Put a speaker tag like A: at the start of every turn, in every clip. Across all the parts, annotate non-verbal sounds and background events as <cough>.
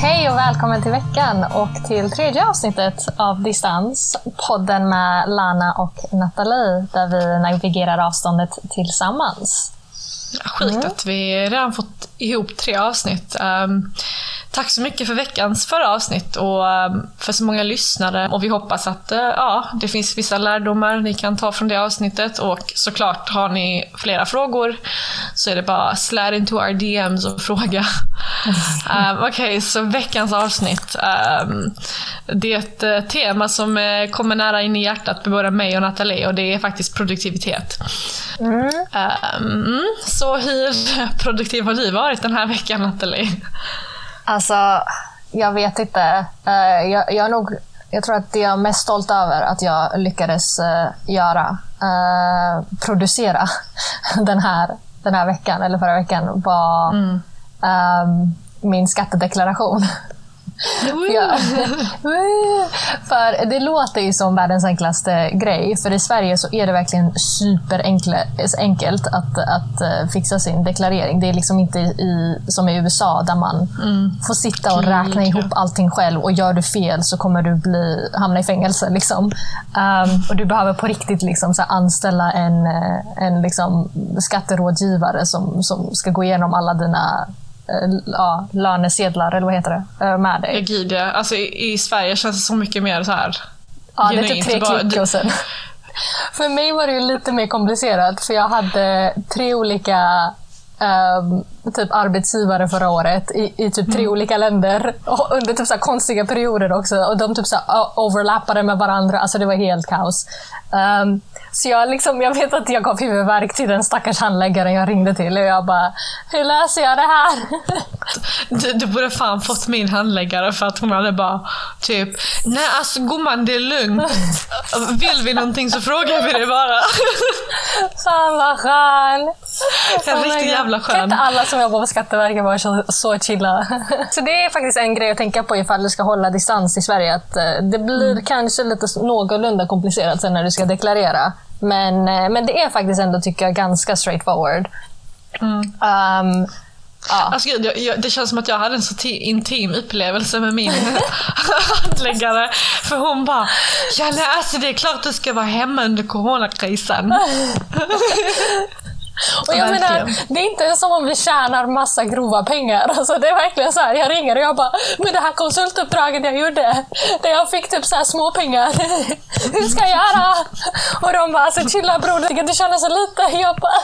A: Hej och välkommen till veckan och till tredje avsnittet av Distans. Podden med Lana och Nathalie där vi navigerar avståndet tillsammans.
B: Sjukt att vi redan fått ihop tre avsnitt. Um, tack så mycket för veckans förra avsnitt och um, för så många lyssnare. Och vi hoppas att uh, ja, det finns vissa lärdomar ni kan ta från det avsnittet. Och såklart, har ni flera frågor så är det bara slide into our DMs och fråga. um, <laughs> Okej, okay, så veckans avsnitt. det är ett uh, tema som uh, kommer nära in i hjärtat på både mig och Nathalie och det är faktiskt produktivitet. Mm. Um, så hur produktiv har du varit den här veckan Nathalie?
A: Alltså, jag vet inte. Uh, jag, jag, nog, jag tror att det jag är mest stolt över att jag lyckades uh, göra, uh, producera <laughs> den här, den här veckan, eller förra veckan, var mm. um, min skattedeklaration. <laughs> ja. för det låter ju som världens enklaste grej, för i Sverige så är det verkligen superenkelt att, att uh, fixa sin deklarering. Det är liksom inte i, som i USA där man mm. får sitta och räkna ihop allting själv och gör du fel så kommer du bli, hamna i fängelse. Liksom. Um, och du behöver på riktigt liksom, så anställa en, eh, en liksom, skatterådgivare som, som ska gå igenom alla dina Eh, ja, lönesedlar, eller vad heter det, eh, med dig.
B: Ja, gud ja. Alltså, i, i Sverige känns det så mycket mer så här
A: Ja, det är typ tre bara, klick och sen. För mig var det lite mer komplicerat, för jag hade tre olika um, typ arbetsgivare förra året i, i typ tre mm. olika länder. <laughs> Och under typ så konstiga perioder också. Och de typ så overlappade med varandra. Alltså det var helt kaos. Um, så jag, liksom, jag vet att jag gav huvudvärk till den stackars handläggaren jag ringde till och jag bara, hur löser jag det här?
B: Du, du borde fan fått min handläggare för att hon hade bara typ, nej alltså gumman det är lugnt. Vill vi någonting så frågar vi det bara.
A: Fan vad skön. <laughs>
B: En riktigt jävla skön. Kan
A: inte alla som jobbar på Skatteverket vara så, så chilla? <laughs> Så det är faktiskt en grej att tänka på ifall du ska hålla distans i Sverige. Att eh, det blir mm. kanske lite någorlunda komplicerat sen när du ska deklarera. Men, eh, men det är faktiskt ändå, tycker jag, ganska straightforward. Mm. Um,
B: Ja. Alltså, jag, jag, det känns som att jag hade en så intim upplevelse med min <laughs> handläggare. För hon bara, ja nej, alltså det är klart du ska vara hemma under coronakrisen.
A: Och jag menar, det är inte som om vi tjänar massa grova pengar. Alltså det är verkligen så här, jag ringer och jag bara, med det här konsultuppdraget jag gjorde, där jag fick typ så här små pengar. <laughs> Hur ska jag göra? Och de bara, alltså chilla bror, du kan tjäna så lite. Jag bara,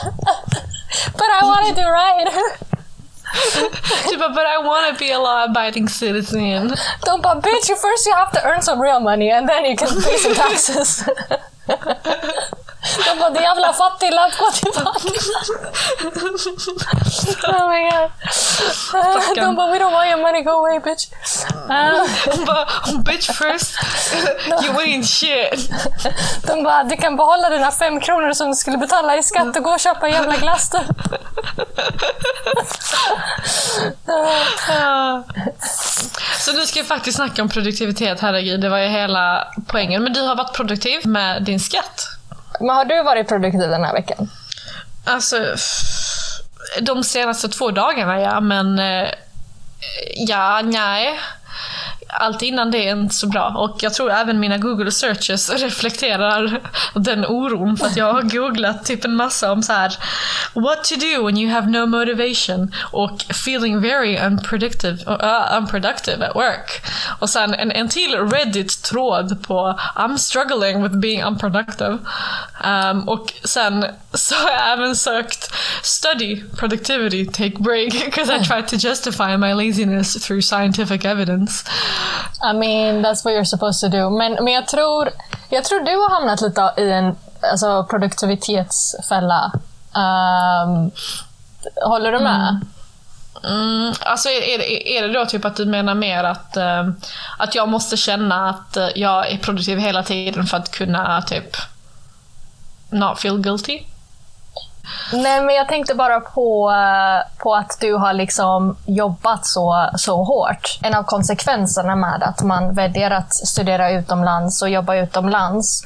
A: but I wanna do right. <laughs>
B: Bara, but I wanna be a law-abiding citizen.
A: De bara, bitch, first you have to earn some real money and then you can pay some taxes. <laughs> De bara, din jävla fattiglapp, gå tillbaka. oh my god. Uh, de bara, we don't want your money, go away bitch.
B: Uh, Hon bara, bitch first, you ain't shit.
A: De bara, du kan behålla dina fem kronor som du skulle betala i skatt och gå och köpa en jävla glass då.
B: Så nu ska vi faktiskt snacka om produktivitet, herregud, det var ju hela poängen. Men du har varit produktiv med din skatt.
A: Men har du varit produktiv den här veckan?
B: Alltså, de senaste två dagarna ja, men eh, ja, nej allt innan det är inte så bra. Och jag tror även mina Google searches <laughs> reflekterar den oron för att jag har googlat typ en massa om så här What to do when you have no motivation och feeling very unproductive, uh, unproductive at work. Och sen en, en till Reddit-tråd på I'm struggling with being unproductive. Um, och sen så har jag även sökt study productivity, take break, because I tried to justify my laziness through scientific evidence.
A: I mean, that's what you're supposed to do. Men, men jag, tror, jag tror du har hamnat lite i en alltså, produktivitetsfälla. Um, håller du med?
B: Mm. Mm, alltså är, det, är det då typ att du menar mer att, uh, att jag måste känna att uh, jag är produktiv hela tiden för att kunna typ not feel guilty?
A: Nej, men jag tänkte bara på, eh, på att du har liksom jobbat så, så hårt. En av konsekvenserna med att man väljer att studera utomlands och jobba utomlands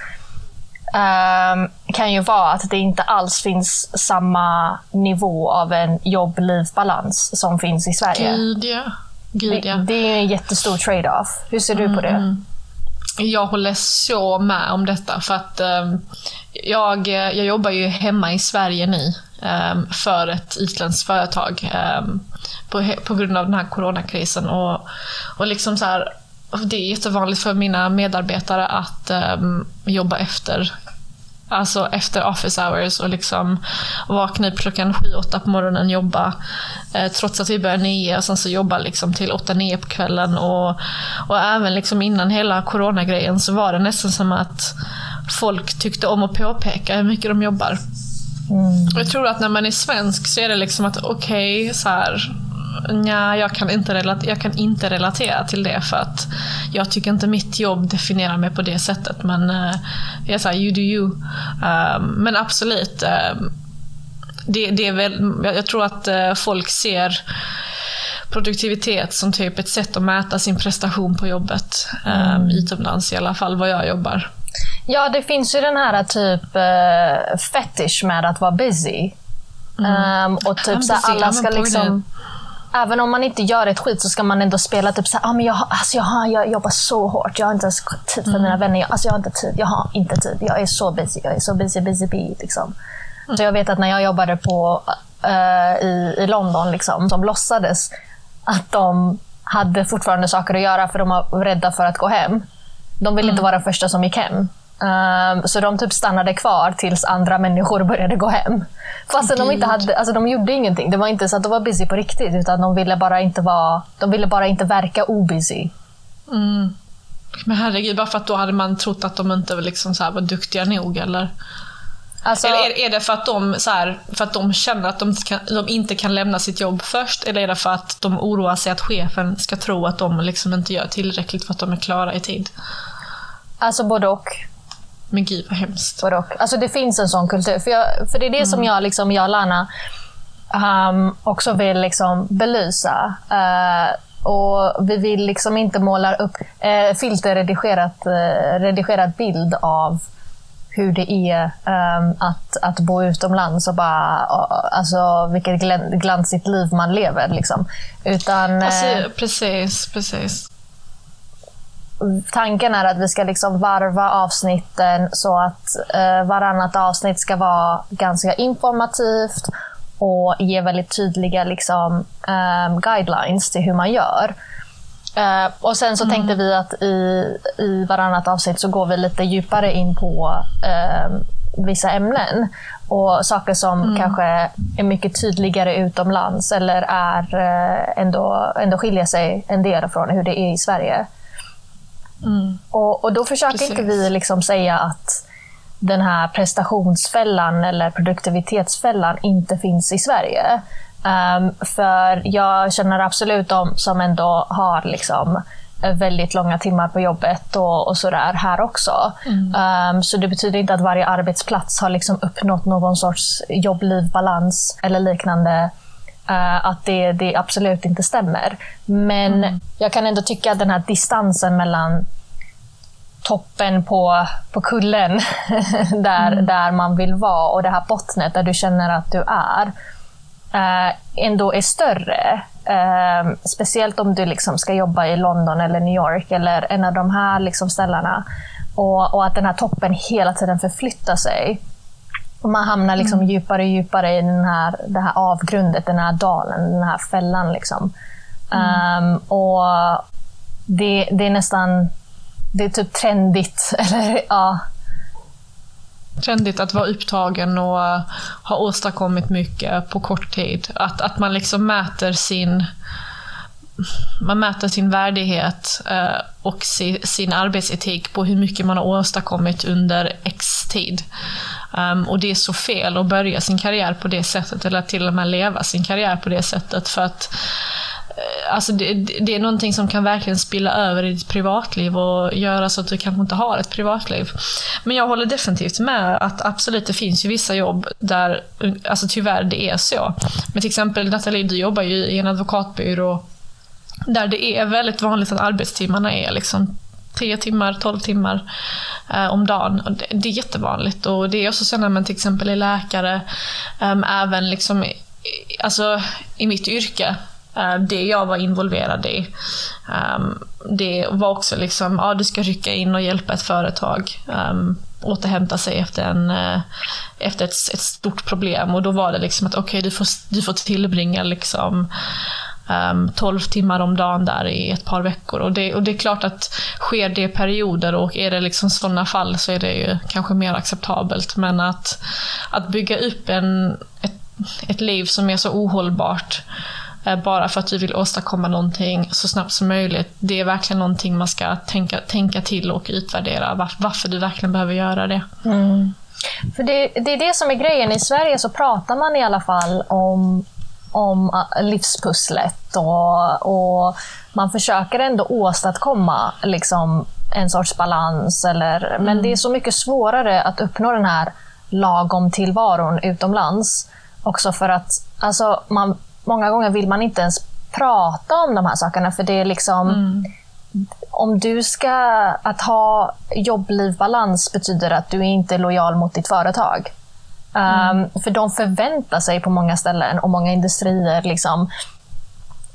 A: um, kan ju vara att det inte alls finns samma nivå av en jobb-liv-balans som finns i Sverige.
B: Gud, ja. Gud, ja.
A: det, det är en jättestor trade-off. Hur ser du på det?
B: Jag håller så med om detta för att eh, jag, jag jobbar ju hemma i Sverige nu eh, för ett utländskt företag eh, på, på grund av den här coronakrisen. Och, och liksom så här, det är jättevanligt för mina medarbetare att eh, jobba efter Alltså efter office hours och liksom vakna upp klockan 7-8 på morgonen, jobba eh, trots att vi börjar 9 och sen så jobba liksom till 8-9 på kvällen. Och, och även liksom innan hela coronagrejen så var det nästan som att folk tyckte om att påpeka hur mycket de jobbar. Och Jag tror att när man är svensk så är det liksom att okej, så här. Nja, jag kan, inte relate- jag kan inte relatera till det för att jag tycker inte mitt jobb definierar mig på det sättet. Men uh, jag såhär, you do you. Um, men absolut. um, det, det är väl, jag, tror att eh, folk ser produktivitet som typ ett sätt att mäta sin prestation på jobbet. Um, utomlands i alla fall, var jag jobbar.
A: Ja, det finns ju den här typ uh, fetish med att vara busy. Ehm, och typ så alla ska liksom... Även om man inte gör ett skit så ska man ändå spela typ så här, ah, men jag, har- alltså jag, har, jag jobbar så hårt, jag har inte ens tid för mina vänner. Jag, alltså jag har inte tid, jag har inte tid. Jag är så busy, jag är så busy, busy bee. Liksom. Så jag vet att när jag jobbade på, eh, i, i London, liksom, som låtsades att de hade fortfarande saker att göra för de var rädda för att gå hem. De ville inte vara de första som gick hem. Ehm, så de typ stannade kvar tills andra människor började gå hem. Fastän de inte hade, alltså de gjorde ingenting. Det var inte så att de var busy på riktigt, utan de ville bara inte, vara, de ville bara inte verka obusy.
B: Men herregud, bara för att då hade man trott att de inte liksom så var duktiga nog eller?
A: Alltså,
B: Eller är, är det för att, de, så här, för att de känner att de, inte kan, de inte kan lämna sitt jobb först? Eller är det för att de oroar sig att chefen ska tro att de liksom inte gör tillräckligt för att de är klara i tid?
A: alltså både och.
B: Men gud vad hemskt.
A: Både och. Alltså det finns en sån kultur. För, jag, för det är det som jag, liksom, jag och Lana um, också vill liksom belysa. Eh, och Vi vill liksom inte måla upp uh, filterredigerat uh, redigerad bild av hur det är ehm, att, att bo utomlands och bara, uh, alltså, vilket glansigt liv man lever. Liksom. Utan, eh,
B: Alltså, precis, precis.
A: Tanken är att vi ska liksom varva avsnitten så att eh, varannat avsnitt ska vara ganska informativt och ge väldigt tydliga liksom, ehm, guidelines till hur man gör. Eh, och Sen så tänkte vi att i, i varannat avsnitt så går vi lite djupare in på ehm, vissa ämnen och saker som kanske är mycket tydligare utomlands eller är, eh, ändå, ändå skiljer sig en del från hur det är i Sverige. Och, och då försöker
B: Precis.
A: inte vi liksom säga att den här prestationsfällan eller produktivitetsfällan inte finns i Sverige. Ehm, för jag känner absolut de som ändå har liksom väldigt långa timmar på jobbet och, och sådär här också. Ehm, så det betyder inte att varje arbetsplats har liksom uppnått någon sorts jobb-liv-balans eller liknande. Eh, att det, det absolut inte stämmer. Men jag kan ändå tycka att den här distansen mellan toppen på, på kullen <laughs> där, där man vill vara och det här bottnet där du känner att du är eh, ändå är större. Eh, speciellt om du liksom ska jobba i London eller New York eller en av de här liksom ställena. Och, och att den här toppen hela tiden förflyttar sig. Och man hamnar liksom djupare och djupare i den här, det här avgrundet, den här dalen, den här fällan. Liksom. Ehm, och det, det är nästan det är typ trendigt. <laughs> Eller, ja.
B: trendigt att vara upptagen och ha åstadkommit mycket på kort tid. Att, att man liksom mäter sin man mäter sin värdighet eh, och si, sin arbetsetik på hur mycket man har åstadkommit under X tid. Um, och det är så fel att börja sin karriär på det sättet, eller till och med leva sin karriär på det sättet. För att eh, Alltså det, det är någonting som kan verkligen spilla över i ditt privatliv och göra så att du kanske inte har ett privatliv. Men jag håller definitivt med att absolut, det finns ju vissa jobb där alltså tyvärr det är så. Men till exempel Nathalie, du jobbar ju i en advokatbyrå där det är väldigt vanligt att arbetstimmarna är liksom 10 timmar, 12 timmar eh, om dagen. Och det, det är jättevanligt. Och det är också så när man till exempel är läkare, eh, även liksom, i- alltså, i mitt yrke, Eh, det jag var involverad i. Ehm, det var också liksom, ja du ska rycka in och hjälpa ett företag um, återhämta sig efter, en, eh, efter ett, ett, stort problem. Och då var det liksom att okej, okay, du, får, du får tillbringa liksom Ehm, um, 12 timmar om dagen där i ett par veckor. Och det, och det är klart att sker det i perioder och är det liksom sådana fall så är det ju kanske mer acceptabelt. Men att, att bygga upp en, ett, ett liv som är så ohållbart eh, bara för att du vill åstadkomma någonting så snabbt som möjligt. Det är verkligen någonting man ska tänka, tänka till och utvärdera varför, varför du verkligen behöver göra det.
A: Mm. För det, det, är det som är grejen. I Sverige så pratar man i alla fall om om äh, livspusslet och, och man försöker ändå åstadkomma liksom, en sorts balans. Eller, mm. Men det är så mycket svårare att uppnå den här lagom tillvaron utomlands. Också för att alltså, man, många gånger vill man inte ens prata om de här sakerna för det är liksom mm. Om du ska... Att ha jobbliv-balans betyder att du inte är lojal mot ditt företag. Mm. Um, för de förväntar sig på många ställen och många industrier liksom,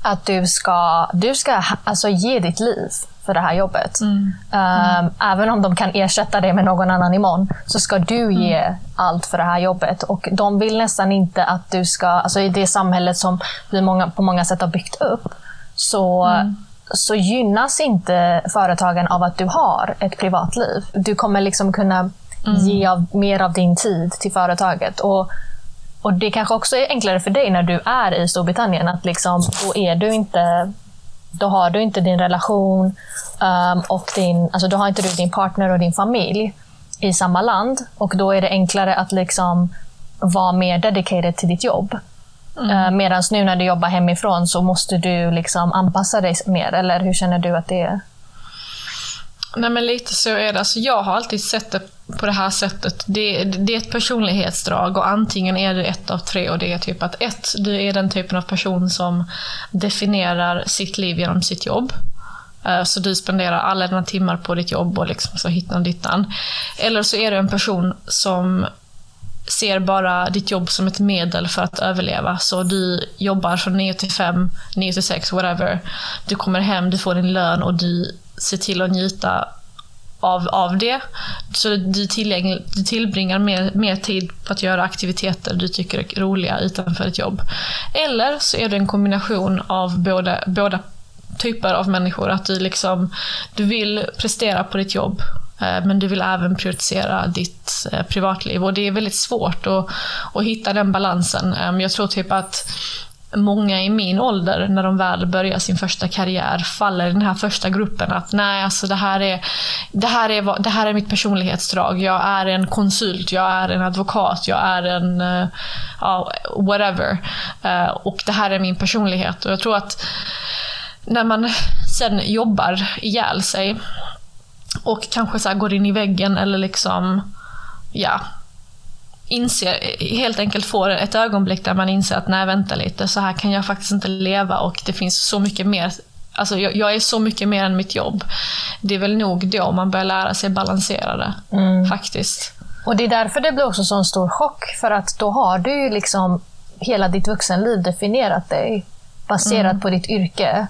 A: att du ska, du ska alltså, ge ditt liv för det här jobbet. Mm. Um, även om de kan ersätta det med någon annan imorgon, så ska du mm. ge mm. allt för det här jobbet. Och De vill nästan inte att du ska, alltså i det samhället som vi många, på många sätt har byggt upp, så, mm. så gynnas inte företagen av att du har ett privatliv. Du kommer liksom kunna Mm. Ge av, mer av din tid till företaget. Och, och Det kanske också är enklare för dig när du är i Storbritannien. att liksom, Då är du inte då har du inte din relation um, och din, alltså då har inte du din partner och din familj i samma land. Och Då är det enklare att liksom vara mer dedicated till ditt jobb. Mm. Uh, Medan nu när du jobbar hemifrån så måste du liksom anpassa dig mer. Eller hur känner du att det är?
B: Nej men lite så är det. Alltså, jag har alltid sett det på det här sättet. Det, det, är ett personlighetsdrag och antingen är det ett av tre och det är typ att ett, du är den typen av person som definierar sitt liv genom sitt jobb. Eh, så du spenderar alla dina timmar på ditt jobb och liksom så hittan dittan. Eller så är du en person som ser bara ditt jobb som ett medel för att överleva. Så du jobbar från 9 till 5, 9 till 6, whatever. Du kommer hem, du får din lön och du se till att njuta av, av det. Så du, du tillbringar mer, mer tid på att göra aktiviteter du tycker är roliga utanför ett jobb. Eller så är det en kombination av båda, båda typer av människor. Att du, liksom, du vill prestera på ditt jobb eh, men du vill även prioritera ditt eh, privatliv. Och det är väldigt svårt att, att hitta den balansen. Ehm, jag tror typ att många i min ålder, när de väl börjar sin första karriär, faller i den här första gruppen. Att nej, alltså det här är, det här är, det här är mitt personlighetsdrag. Jag är en konsult, jag är en advokat, jag är en uh, whatever. Uh, och det här är min personlighet. Och jag tror att när man sen jobbar ihjäl sig och kanske så går in i väggen eller liksom, ja, inser, helt enkelt får ett ögonblick där man inser att nej vänta lite, så här kan jag faktiskt inte leva och det finns så mycket mer Alltså jag, jag är så mycket mer än mitt jobb. Det är väl nog då man börjar lära sig balansera det. Mm. Faktiskt.
A: Och Det är därför det blir också så en stor chock. För att då har du ju liksom hela ditt vuxenliv definierat dig baserat mm. på ditt yrke.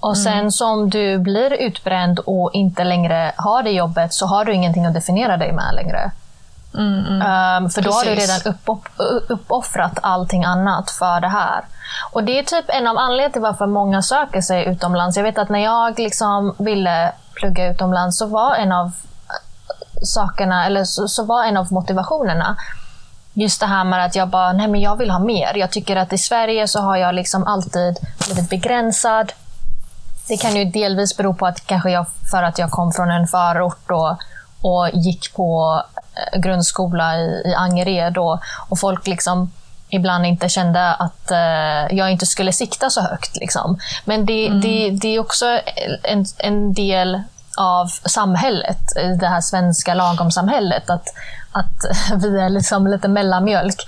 A: Och sen mm. som du blir utbränd och inte längre har det jobbet så har du ingenting att definiera dig med längre. Mm, mm. Um, för då Precis. har du redan uppoff uppoffrat allting annat för det här. Och Det är typ en av anledningarna till varför många söker sig utomlands. Jag vet att när jag liksom ville plugga utomlands så var en av sakerna, eller så, så var en av motivationerna just det här med att jag bara, nej men jag vill ha mer. Jag tycker att i Sverige så har jag liksom alltid blivit begränsad. Det kan ju delvis bero på att kanske jag, för att jag kom från en förort och, och gick på Eh, grundskola i, i Angered och, och folk liksom ibland inte kände att eh, jag inte skulle sikta så högt. Liksom. Men det, mm. det, det är också en, en del av samhället, det här svenska lagomsamhället, att, att <laughs> vi är liksom lite mellanmjölk.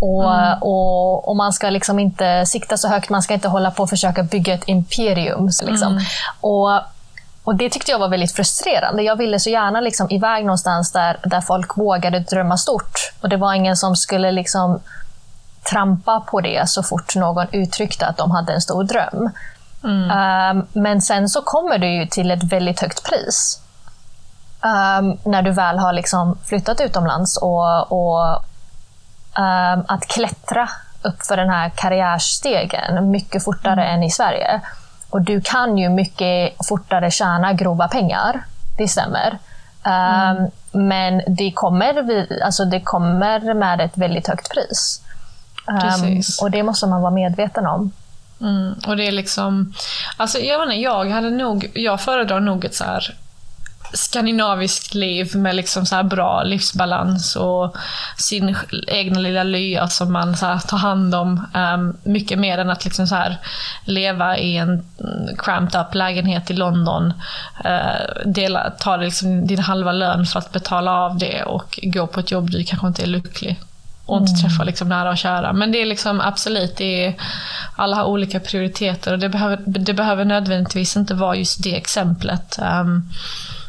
A: Och, mm. och, och, man ska liksom inte sikta så högt, man ska inte hålla på och försöka bygga ett imperium. Liksom. Mm. Och och Det tyckte jag var väldigt frustrerande. Jag ville så gärna liksom iväg någonstans där, där folk vågade drömma stort. Och Det var ingen som skulle liksom trampa på det så fort någon uttryckte att de hade en stor dröm. Um, men sen så kommer du ju till ett väldigt högt pris. Um, när du väl har liksom flyttat utomlands och, och um, att klättra upp för den här karriärstegen mycket fortare än i Sverige. Och du kan ju mycket fortare tjäna grova pengar. Det stämmer. Mm. Men det kommer, alltså det kommer med ett väldigt högt pris.
B: Precis.
A: och det måste man vara medveten om.
B: Mm, och det är liksom, alltså jag menar, jag hade nog, jag föredrar nog ett så här skandinaviskt liv med liksom så bra livsbalans och sin egna lilla lya som man så tar hand om. Um, mycket mer än att liksom så leva i en cramped up lägenhet i London. Uh, dela, ta liksom din halva lön för att betala av det och gå på ett jobb du kanske inte är lycklig och inte mm. träffa liksom nära och kära. Men det är liksom absolut, det är, alla har olika prioriteter och det behöver, det behöver nödvändigtvis inte vara just det exemplet. Um,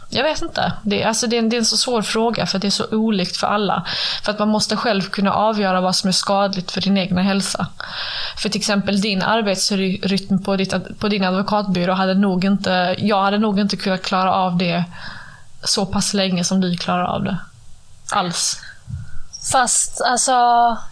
B: jag vet inte. Det, alltså det, är en, det är en så svår fråga för det är så olikt för alla. För att man måste själv kunna avgöra vad som är skadligt för din egna hälsa. För till exempel din arbetsrytm på, ditt, på din advokatbyrå hade nog inte, jag hade nog inte kunnat klara av det så pass länge som du klarar av det. Alls.
A: Fast alltså,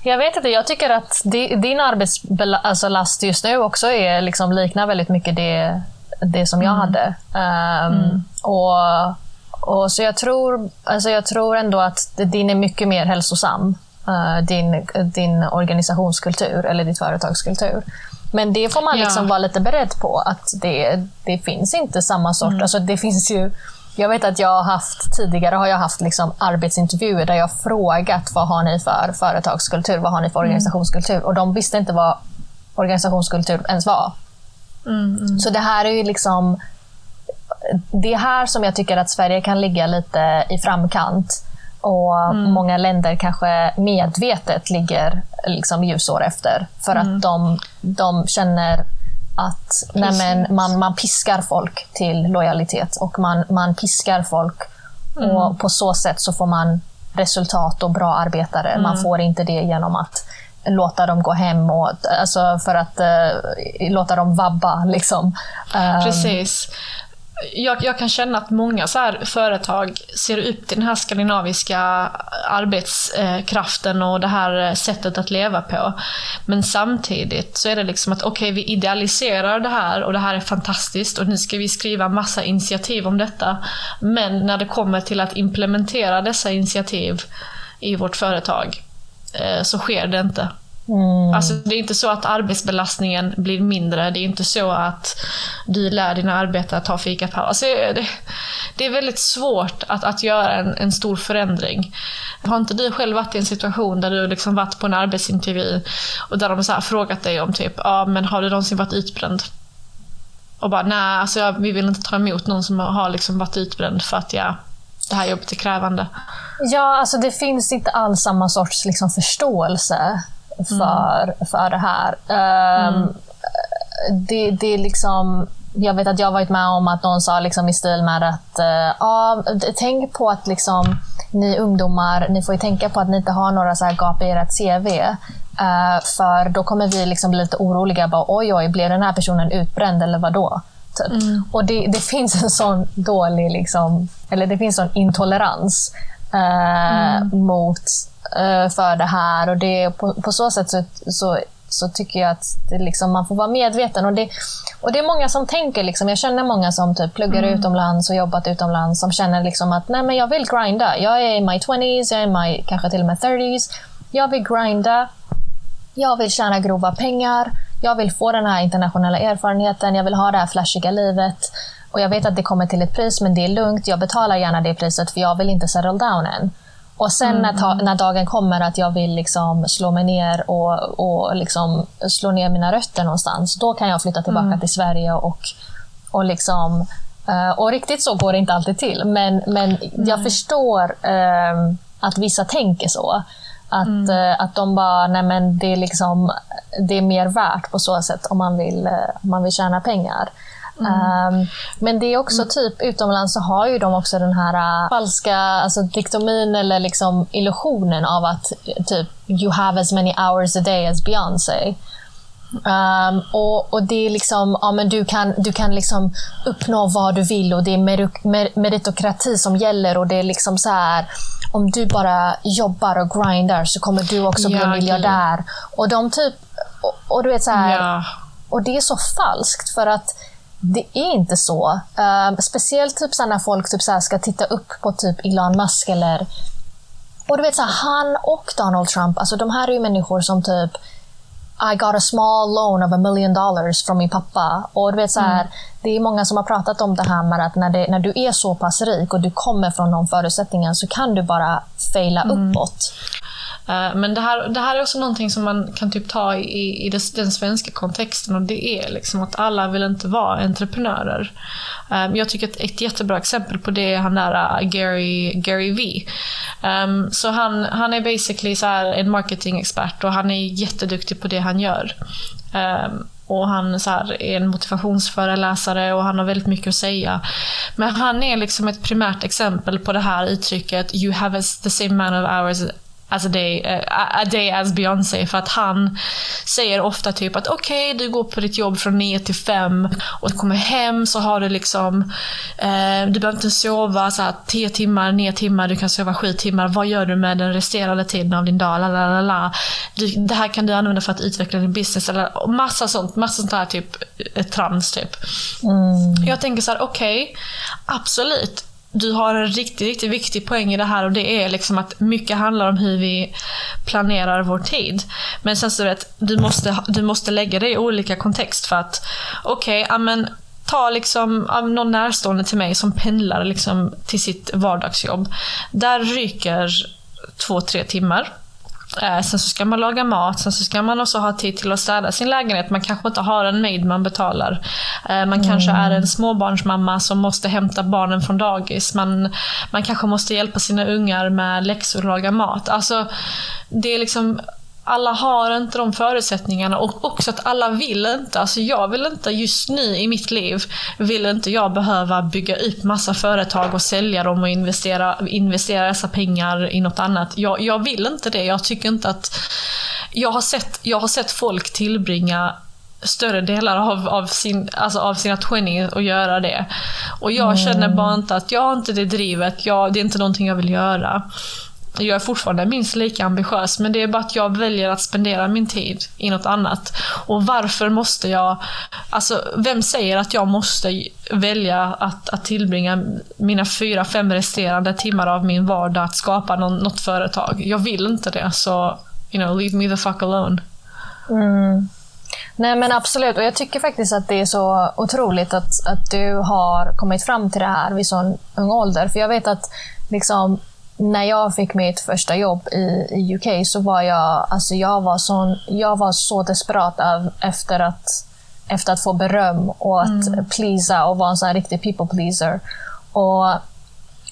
A: jag vet inte, jag tycker att din arbetslast alltså, just nu också är, liksom, liknar väldigt mycket det, det som jag mm. hade. Um, mm. och, och, så jag tror, alltså, jag tror ändå att din är mycket mer hälsosam. Uh, din, din organisationskultur eller ditt företagskultur. Men det får man liksom ja. vara lite beredd på. Att det, det finns inte samma sort. Mm. Alltså, det finns ju jag vet att jag har haft, tidigare har jag haft liksom arbetsintervjuer där jag har frågat vad har ni för företagskultur, vad har ni för mm. organisationskultur? Och de visste inte vad organisationskultur ens var. Mm, mm. Så det här är ju liksom... Det är här som jag tycker att Sverige kan ligga lite i framkant. Och mm. många länder kanske medvetet ligger liksom ljusår efter. För att mm. de, de känner att nej man, man piskar folk till lojalitet och man, man piskar folk. Mm. Och På så sätt så får man resultat och bra arbetare. Mm. Man får inte det genom att låta dem gå hem och, alltså för att uh, låta dem vabba. Liksom.
B: Um, Precis jag, jag, kan känna att många så här företag ser upp till den här skandinaviska arbetskraften och det här sättet att leva på. Men samtidigt så är det liksom att okej, okay, vi idealiserar det här och det här är fantastiskt och nu ska vi skriva massa initiativ om detta. Men när det kommer till att implementera dessa initiativ i vårt företag så sker det inte. Mm. Alltså, det är inte så att arbetsbelastningen blir mindre. Det är inte så att du lär dina arbetare att ta fikapaus. Alltså, det, det är väldigt svårt att, att göra en, en stor förändring. Har inte du själv varit i en situation där du liksom varit på en arbetsintervju och där de så frågat dig om typ, ja men har du någonsin varit utbränd? Och bara, nej, alltså vi vill inte ta emot någon som har liksom varit utbränd för att ja, det här jobbet är krävande.
A: Ja, alltså det finns inte alls samma sorts liksom förståelse för, mm. för det här. Um, mm. det, det är liksom... Jag vet att jag varit med om att någon sa liksom i stil med att uh, tänk på att liksom, ni ungdomar, ni får tänka på att ni inte har några så här gap i ert CV. Uh, för då kommer vi liksom bli lite oroliga. Bara, oj, oj, blev den här personen utbränd eller vad då? Typ. Mm. Och det, det, finns en sån dålig, liksom, eller det finns en intolerans uh, mm. mot Eh, för det här. Och det, på, på så sätt så, så, så tycker jag att liksom, man får vara medveten. Och det, och det är många som tänker, liksom, jag känner många som typ pluggar mm. utomlands och jobbat utomlands som känner liksom att Nej, men jag vill grinda. Jag är i my 20s, jag är i my, kanske till och med 30s. Jag vill grinda. Jag vill tjäna grova pengar. Jag vill få den här internationella erfarenheten. Jag vill ha det här flashiga livet. Och Jag vet att det kommer till ett pris, men det är lugnt. Jag betalar gärna det priset, för jag vill inte settle down än. Och sen mm. när, när, dagen kommer att jag vill liksom slå mig ner och, och liksom slå ner mina rötter någonstans, då kan jag flytta tillbaka mm. till Sverige och, och liksom uh, och riktigt så går det inte alltid till, men, men mm. jag förstår uh, att vissa tänker så. Att, uh, att de bara, nej men det är, liksom, det är mer värt på så sätt om man vill, om man vill tjäna pengar. Um, men det är också typ, utomlands så har ju de också den här uh, falska alltså, diktomin eller liksom illusionen av att typ you have as many hours a day as Beyoncé. Um, och, och, det är liksom, ja, men du kan, du kan liksom uppnå vad du vill och det är mer, meritokrati som gäller och det är liksom så här, om du bara jobbar och grindar så kommer du också bli ja, miljardär. Och de typ, och, och, du vet så här, ja. och det är så falskt för att det är inte så. Um, speciellt typ så när folk typ så ska titta upp på typ Elon Musk eller och du vet så här, han och Donald Trump, alltså de här är ju människor som typ i got a small loan of a million dollars från min pappa. Och du vet, så här, mm. Det är många som har pratat om det här med att när, det, när du är så pass rik och du kommer från de förutsättningarna så kan du bara faila mm. uppåt.
B: Eh, men det här, det här är också någonting som man kan typ ta i, i den svenska kontexten och det är liksom att alla vill inte vara entreprenörer. Eh, jag tycker att ett jättebra exempel på det är han där eh, Gary, Gary V. Ehm, så han, han är basically så här en marketingexpert och han är jätteduktig på det han gör. Ehm, och han så här, är en motivationsföreläsare och han har väldigt mycket att säga. Men han är liksom ett primärt exempel på det här uttrycket “You have the same amount of hours as a day, uh, a day as Beyoncé. För att han säger ofta typ att okej, okay, du går på ditt jobb från 9 till 5 och du kommer hem så har du liksom, uh, du behöver inte sova så här 10 timmar, 9 timmar, du kan sova 7 timmar. Vad gör du med den resterande tiden av din dag? Lalalala. Du, det här kan du använda för att utveckla din business. Eller massa sånt, massa sånt här typ eh, trams typ. Mm. Jag tänker så här, okej, okay, absolut du har en riktigt, riktigt viktig poäng i det här och det är liksom att mycket handlar om hur vi planerar vår tid. Men sen så vet du måste, du måste lägga det i olika kontext för att okej, okay, men ta liksom någon närstående till mig som pendlar liksom till sitt vardagsjobb. Där ryker två, tre timmar. Eh, sen så ska man laga mat, sen så ska man också ha tid till att städa sin lägenhet. Man kanske inte har en maid man betalar. Eh, man mm. kanske är en småbarnsmamma som måste hämta barnen från dagis. Man, man kanske måste hjälpa sina ungar med läxor och laga mat. Alltså, det är liksom alla har inte de förutsättningarna och också att alla vill inte. Alltså jag vill inte just nu i mitt liv, vill inte jag behöva bygga upp massa företag och sälja dem och investera, investera dessa pengar i något annat. Jag, jag vill inte det. Jag tycker inte att... Jag har sett, jag har sett folk tillbringa större delar av, av, sin, alltså av sina 20 och göra det. Och jag mm. känner bara inte att jag har inte det drivet, jag, det är inte någonting jag vill göra. Jag är fortfarande minst lika ambitiös, men det är bara att jag väljer att spendera min tid i något annat. Och varför måste jag... Alltså, vem säger att jag måste välja att, att tillbringa mina fyra, fem resterande timmar av min vardag att skapa någon, något företag? Jag vill inte det, så you know, leave me the fuck alone.
A: Mm. Nej men absolut, och jag tycker faktiskt att det är så otroligt att, att du har kommit fram till det här vid så ung ålder. För jag vet att liksom, när jag fick mitt första jobb i, i UK så var jag, alltså jag var, sån, jag var så desperat av, efter, att, efter att få beröm och att mm. pleasa och vara en sån riktig people pleaser. Och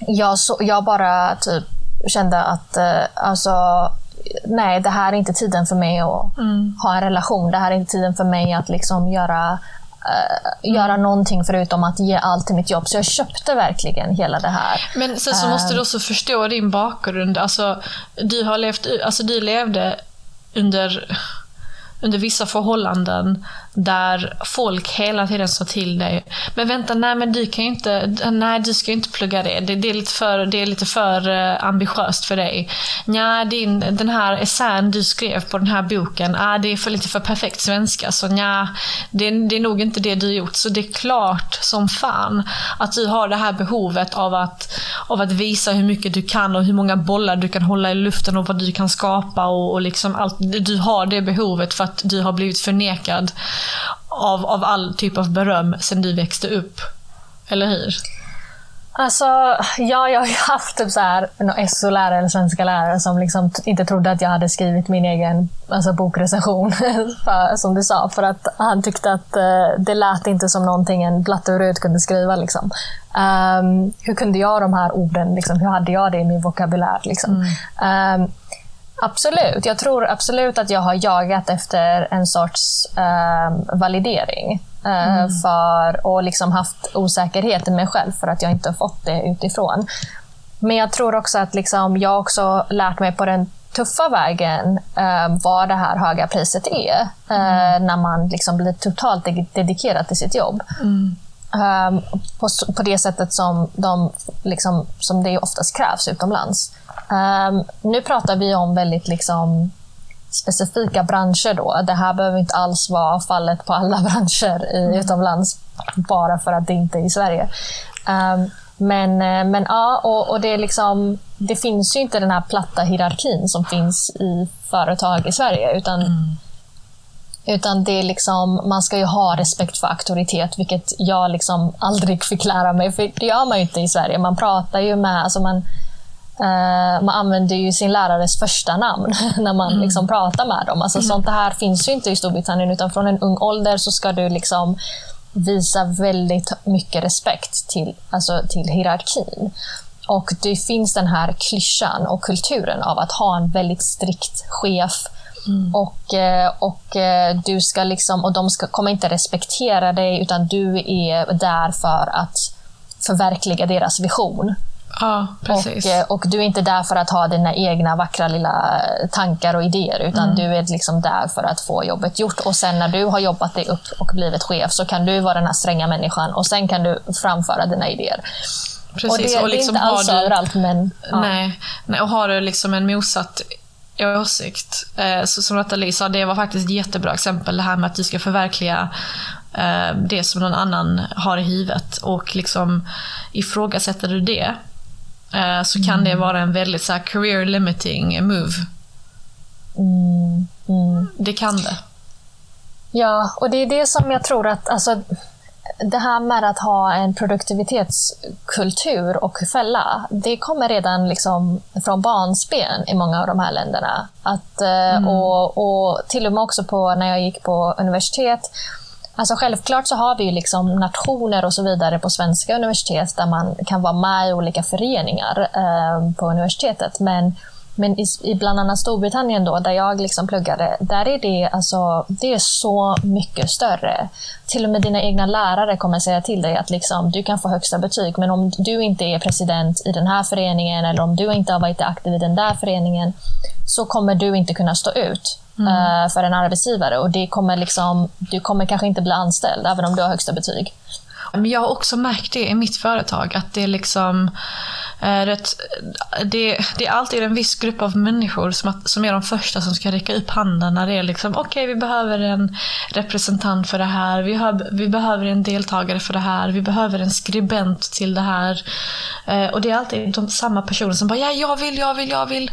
A: jag, så, jag bara typ kände att uh, alltså, nej, det här är inte tiden för mig att mm. ha en relation. Det här är inte tiden för mig att liksom göra uh, göra någonting förutom att ge allt till mitt jobb. Så jag köpte verkligen hela det här.
B: Men sen så måste du eh. också förstå din bakgrund. Alltså, du, har levt, alltså, du levde under under vissa förhållanden där folk hela tiden sa till dig Men vänta, nej men du kan ju inte, nej du ska ju inte plugga det. Det, det är, lite för, det är lite för eh, ambitiöst för dig. Nja, din, den här essän du skrev på den här boken, ah, det är för lite för perfekt svenska. Så nja, det, det är nog inte det du gjort. Så det är klart som fan att du har det här behovet av att, av att visa hur mycket du kan och hur många bollar du kan hålla i luften och vad du kan skapa och, och liksom allt. Du har det behovet för att du har blivit förnekad av, av all typ av beröm sen du växte upp. Eller hur?
A: Alltså, ja, jag har haft typ så här, en SO-lärare eller svenska lärare som liksom inte trodde att jag hade skrivit min egen alltså, bokrecension, <laughs> för, som du sa. För att han tyckte att uh, det lät inte som någonting en blatte och röd kunde skriva. Liksom. Um, hur kunde jag de här orden? Liksom, hur hade jag det i min vokabulär? Liksom? Mm. Um, Absolut. Jag tror absolut att jag har jagat efter en sorts eh, validering. Eh, mm. för, och liksom haft osäkerhet i mig själv för att jag inte har fått det utifrån. Men jag tror också att liksom, jag också lärt mig på den tuffa vägen eh, vad det här höga priset är. Eh, mm. När man liksom blir totalt dedikerad till sitt jobb. Mm. Um, på, på det sättet som, de, liksom, som det oftast krävs utomlands. Um, nu pratar vi om väldigt liksom, specifika branscher. Då. Det här behöver inte alls vara fallet på alla <laughs> branscher i, mm. utomlands, bara för att det inte är i Sverige. Um, men, eh, men ja, och, och det, liksom, det finns ju inte den här platta hierarkin som finns i företag i Sverige. Utan mm utan det är liksom, man ska ju ha respekt för auktoritet, vilket jag liksom aldrig <laughs> fick lära mig. För det gör man ju inte i Sverige. Man pratar ju med... Alltså man, eh, man använder ju sin lärares första namn <laughs> när man mm. liksom pratar med dem. Alltså mm. Sånt här finns ju inte i Storbritannien. Utan från en ung ålder så ska du liksom visa väldigt mycket respekt till, alltså till hierarkin. Och det finns den här klyschan och kulturen av att ha en väldigt strikt chef Mm. Och, eh, och, eh, du ska liksom, och de ska, kommer inte respektera dig, utan du är där för att förverkliga deras vision.
B: Ja, precis.
A: Och, eh, och du är inte där för att ha dina egna vackra lilla tankar och idéer, utan mm. du är liksom där för att få jobbet gjort. Och sen när du har jobbat dig upp och blivit chef så kan du vara den här stränga människan och sen kan du framföra dina idéer. Precis. Och det, och liksom det är inte alls du, överallt, men...
B: Ja. Nej, nej, och har du liksom en motsatt åsikt. Eh, så som Nathalie sa, det var faktiskt ett jättebra exempel det här med att du ska förverkliga eh, det som någon annan har i huvudet och liksom ifrågasätter du det eh, så kan mm. det vara en väldigt så här, career limiting move. Mm. Mm. Det kan det.
A: Ja, och det är det som jag tror att alltså, det här med att ha en produktivitetskultur och fälla, det kommer redan liksom från barnsben i många av de här länderna. Att, eh, mm. och, och till och med också på, när jag gick på universitet, Alltså självklart så har vi liksom nationer och så vidare på svenska universitet där man kan vara med i olika föreningar eh, på universitetet. Men men i, i bland annat Storbritannien då, där jag liksom pluggade, där är det, alltså, det är så mycket större. Till och med dina egna lärare kommer säga till dig att liksom, du kan få högsta betyg, men om du inte är president i den här föreningen eller om du inte har varit aktiv i den där föreningen, så kommer du inte kunna stå ut mm. uh, för en arbetsgivare. Och det kommer liksom, du kommer kanske inte bli anställd, även om du har högsta betyg.
B: Men jag har också märkt det i mitt företag, att det är liksom eh, det, det, är alltid en viss grupp av människor som, att, som är de första som ska räcka upp handen när det är liksom, okej okay, vi behöver en representant för det här, vi, har, vi behöver en deltagare för det här, vi behöver en skribent till det här. Eh, och det är alltid de samma personer som bara, ja jag vill, jag vill, jag vill.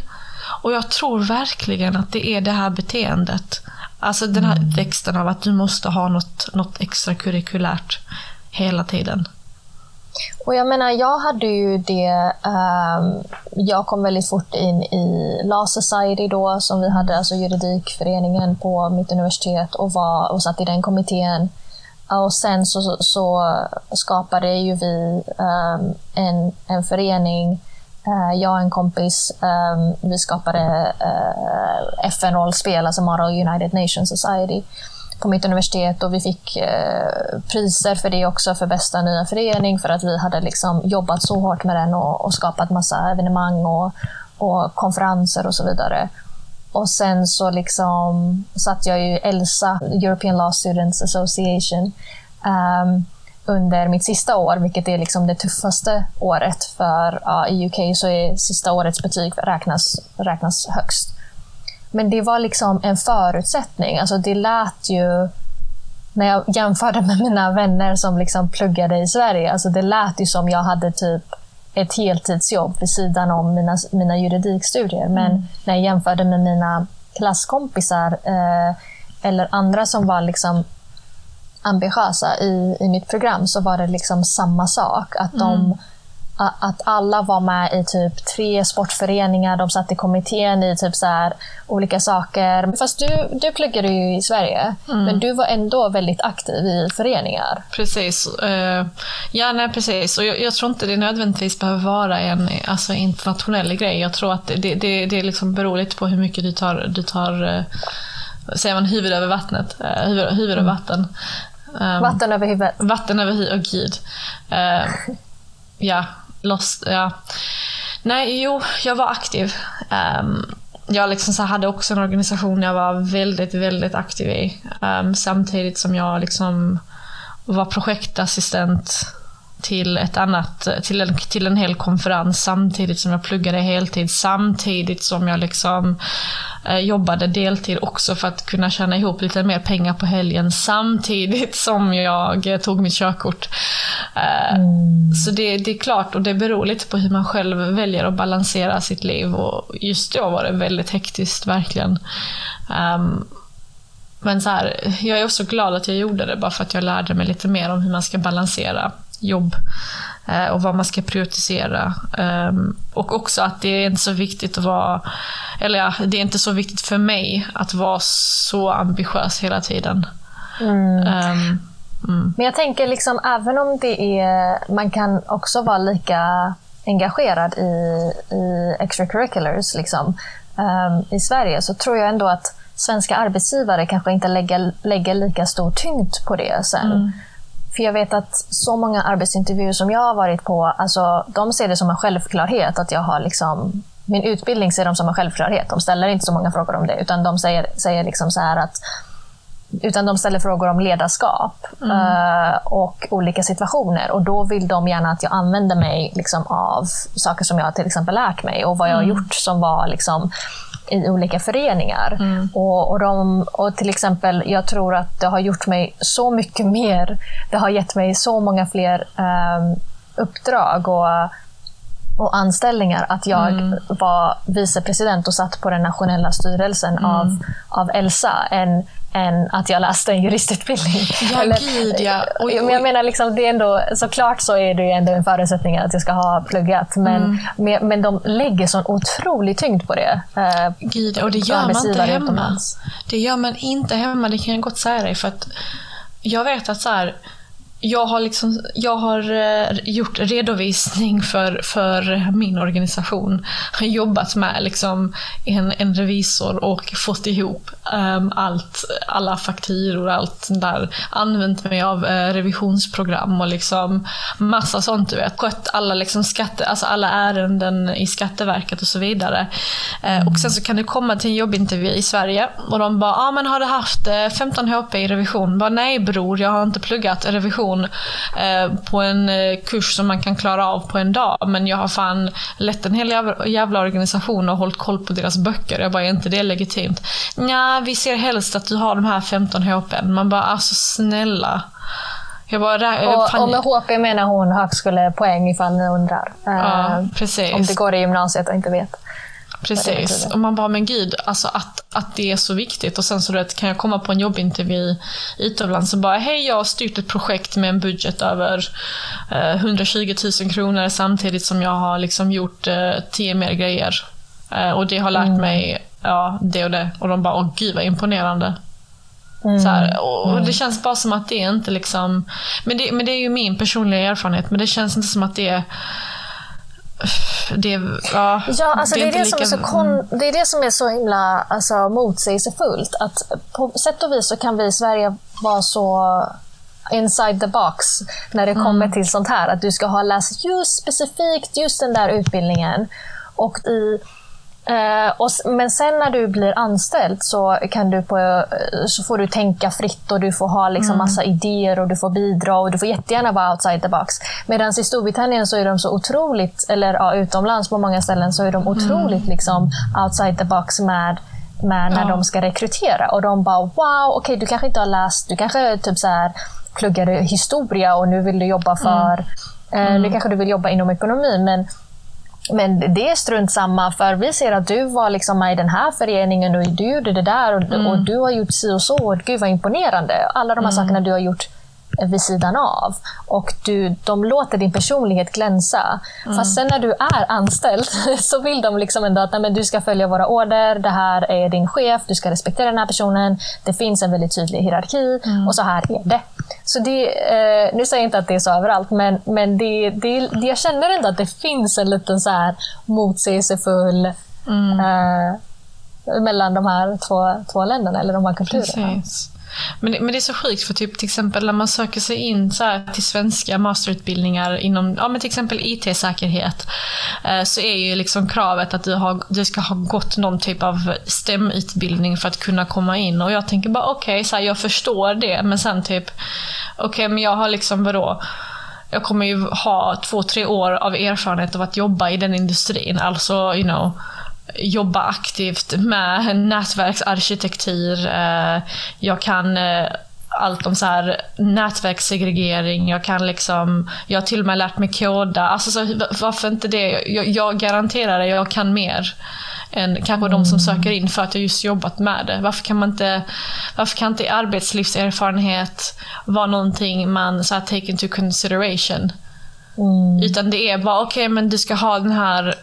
B: Och jag tror verkligen att det är det här beteendet. Alltså den här mm. växten av att du måste ha något, något extrakurikulärt hela tiden.
A: Och jag menar, jag hade ju det... Um, jag kom väldigt fort in i Law Society då, som vi hade, alltså juridikföreningen på mitt universitet och, var, och satt i den kommittén. Och sen så, så skapade ju vi um, en, en förening, uh, jag och en kompis. Um, vi skapade eh, uh, FN-rollspel, alltså Model United Nations Society på mitt universitet och vi fick eh, priser för det också för bästa nya förening för att vi hade liksom jobbat så hårt med den och, och skapat massa evenemang och, och konferenser och så vidare. Och sen så liksom satt jag i ELSA, European Law Students Association, um, under mitt sista år, vilket är liksom det tuffaste året. För uh, i UK så är sista årets betyg räknas, räknas högst. Men det var liksom en förutsättning. Alltså det lät ju, när jag jämförde med mina vänner som liksom pluggade i Sverige, alltså det lät ju som jag hade typ ett heltidsjobb vid sidan om mina, mina juridikstudier. Men mm. när jag jämförde med mina klasskompisar eh, eller andra som var liksom ambitiösa i, i mitt program så var det liksom samma sak. Att de, mm. Att alla var med i typ tre sportföreningar, de satt i kommittén i typ så här, olika saker. Fast du, du pluggade ju i Sverige, mm. men du var ändå väldigt aktiv i föreningar.
B: Precis. Uh, ja, nej, precis. Och jag, jag, tror inte det nödvändigtvis behöver vara en alltså, internationell grej. Jag tror att det, det, det liksom beror lite på hur mycket du tar, du tar uh, säger man huvud över vattnet? Uh, huvud, huvud över vatten.
A: Um, vatten över huvudet.
B: Vatten över huvudet, oh, gud. Uh, ja, lost, ja. Nej, jo, jag var aktiv. Um, jag liksom så hade också en organisation jag var väldigt, väldigt aktiv i. Um, samtidigt som jag liksom var projektassistent till ett annat, till en, till en hel konferens samtidigt som jag pluggade heltid, samtidigt som jag liksom eh, jobbade deltid också för att kunna tjäna ihop lite mer pengar på helgen samtidigt <laughs> som jag eh, tog mitt körkort. Eh, mm. Så det, det, är klart, och det beror lite på hur man själv väljer att balansera sitt liv och just då var det väldigt hektiskt, verkligen. Um, men så här, jag är också glad att jag gjorde det bara för att jag lärde mig lite mer om hur man ska balansera jobb eh, och vad man ska prioritisera. Um, och också att det är inte så viktigt att vara, eller ja, det är inte så viktigt för mig att vara så ambitiös hela tiden.
A: Mm. Um, mm. Men jag tänker liksom även om det är, man kan också vara lika engagerad i, i extracurriculars liksom, um, i Sverige så tror jag ändå att svenska arbetsgivare kanske inte lägger, lägger lika stor tyngd på det sen. Mm. För jag vet att så många arbetsintervjuer som jag har varit på, alltså, de ser det som en självklarhet att jag har liksom min utbildning ser de som en självklarhet. De ställer inte så många frågor om det, utan de säger, säger liksom så här att utan de ställer frågor om ledarskap mm. uh, och olika situationer. Och Då vill de gärna att jag använder mig liksom, av saker som jag till exempel lärt mig och vad jag har mm. gjort som var liksom, i olika föreningar. Mm. Och, och, de, och till exempel, jag tror att det har gjort mig så mycket <laughs> mer. Det har gett mig så många fler um, uppdrag och, och anställningar att jag mm. var vicepresident och satt på den nationella styrelsen mm. av, av Elsa. En, än att jag läste en juristutbildning.
B: Ja, Eller, gud ja.
A: Oj, oj. Men jag menar, liksom, det är ändå, såklart så är det ändå en förutsättning att jag ska ha pluggat. Men, mm. men, men de lägger sån otrolig tyngd på det.
B: Eh, gud, och det gör man inte hemma. Utomlands. Det gör man inte hemma, det kan jag gott säga dig. För att jag vet att så här, jag har, liksom, jag har eh, gjort redovisning för, för min organisation. Har jobbat med liksom en, en revisor och fått ihop um, allt, alla fakturor, allt där. Använt mig av uh, revisionsprogram och liksom massa sånt du vet. Skött alla, liksom skatte, alltså alla ärenden i Skatteverket och så vidare. Uh, och sen så kan du komma till en jobbintervju i Sverige och de bara, ah, men har du haft 15 HP i revision? Bara, Nej bror, jag har inte pluggat revision information eh, på en eh, kurs som man kan klara av på en dag. Men jag har fan lett en hel jävla, organisation och hållit koll på deras böcker. Jag bara, är inte det legitimt? Ja, vi ser helst att du har de här 15 HP. Man bara, alltså snälla.
A: Jag bara, och, och med HP menar hon högskolepoäng ifall ni undrar.
B: Ja, precis.
A: Om det går i gymnasiet och inte vet.
B: Precis. Och man bara, men gud, alltså att, att det är så viktigt. Och sen så vet, kan jag komma på en jobbintervju utomlands och bara, hej jag har styrt ett projekt med en budget över eh, 120 000 kronor samtidigt som jag har liksom gjort eh, tio mer grejer. Eh, och det har lärt mm. mig ja, det och det. Och de bara, åh gud vad imponerande. Mm. Så här, och mm. Det känns bara som att det är inte liksom... Men det, men det är ju min personliga erfarenhet, men det känns inte som att det är det, ja,
A: ja, alltså det, är det, är det som är så kon, det är det som är så himla alltså, motsägelsefullt. Att på sätt och vis så kan vi i Sverige vara så inside the box när det kommer mm. till sånt här. Att du ska ha läst just specifikt just den där utbildningen. Och i Eh, och, men sen när du blir anställd så, kan du på, eh, så får du tänka fritt och du får ha liksom mm. massa idéer och du får bidra och du får jättegärna vara outside the box. Medan i Storbritannien så är de så otroligt, eller ja, utomlands på många ställen, så är de otroligt mm. liksom outside the box med med när ja. de ska rekrytera. Och de bara wow, okej okay, du kanske inte har läst, du kanske typ så här, pluggade historia och nu vill du jobba för, mm. eh, nu mm. kanske du vill jobba inom ekonomi men men det är strunt samma, för vi ser att du var liksom med i den här föreningen och du gjorde det där och, mm. och du har gjort si och så. Och gud vad imponerande. Alla de här mm. sakerna du har gjort vid sidan av. Och du, de låter din personlighet glänsa. Mm. Fast sen när du är anställd <laughs> så vill de liksom ändå att nej, men du ska följa våra order, det här är din chef, du ska respektera den här personen, det finns en väldigt tydlig hierarki mm. och så här är det. Så det, eh, nu säger jag inte att det är så överallt, men, men det, det, det, jag känner ändå att det finns en liten så här motsägelsefull mm. eh, mellan de här två, två länderna, eller de här kulturerna. Precis.
B: Men det, men det är så sjukt för typ till exempel när man söker sig in så till svenska masterutbildningar inom ja, men till exempel IT-säkerhet eh, så är ju liksom kravet att du, har, du ska ha gått någon typ av STEM-utbildning för att kunna komma in. Och jag tänker bara okej, okay, jag förstår det men sen typ okej okay, men jag har liksom vadå jag kommer ju ha två, tre år av erfarenhet av att jobba i den industrin. Alltså, you know, jobba aktivt med nätverksarkitektur. Eh, jag kan eh, allt om så här nätverkssegregering, jag kan liksom, jag har till och med lärt mig koda. Alltså så, varför inte det? Jag, jag garanterar det, jag kan mer än kanske mm. de som söker in för att jag just jobbat med det. Varför kan man inte, varför kan inte arbetslivserfarenhet vara någonting man så här, take into consideration? Mm. Utan det är bara, okej okay, men du ska ha den här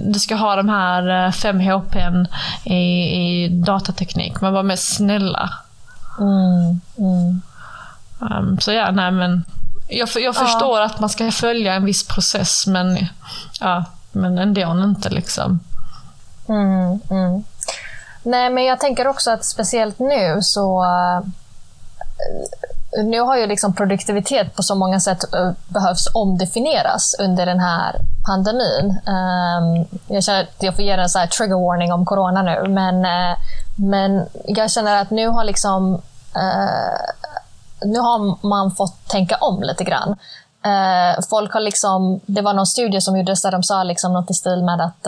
B: du ska ha de här 5 eh, HP i, i datateknik. Men var mer snälla. Mm. Mm. Um, så ja, nej men. Jag, jag förstår ja. att man ska följa en viss process men, ja, men ändå inte liksom.
A: Mm, mm. Nej, men jag tänker också att speciellt nu så nu har ju liksom produktivitet på så många sätt eh, behövs omdefinieras under den här pandemin. Ehm, jag känner att jag får ge en så trigger warning om corona nu, men, eh, men jag känner att nu har liksom eh, nu har man fått tänka om lite grann. Folk har liksom, det var någon studie som gjordes där de sa liksom något i stil med att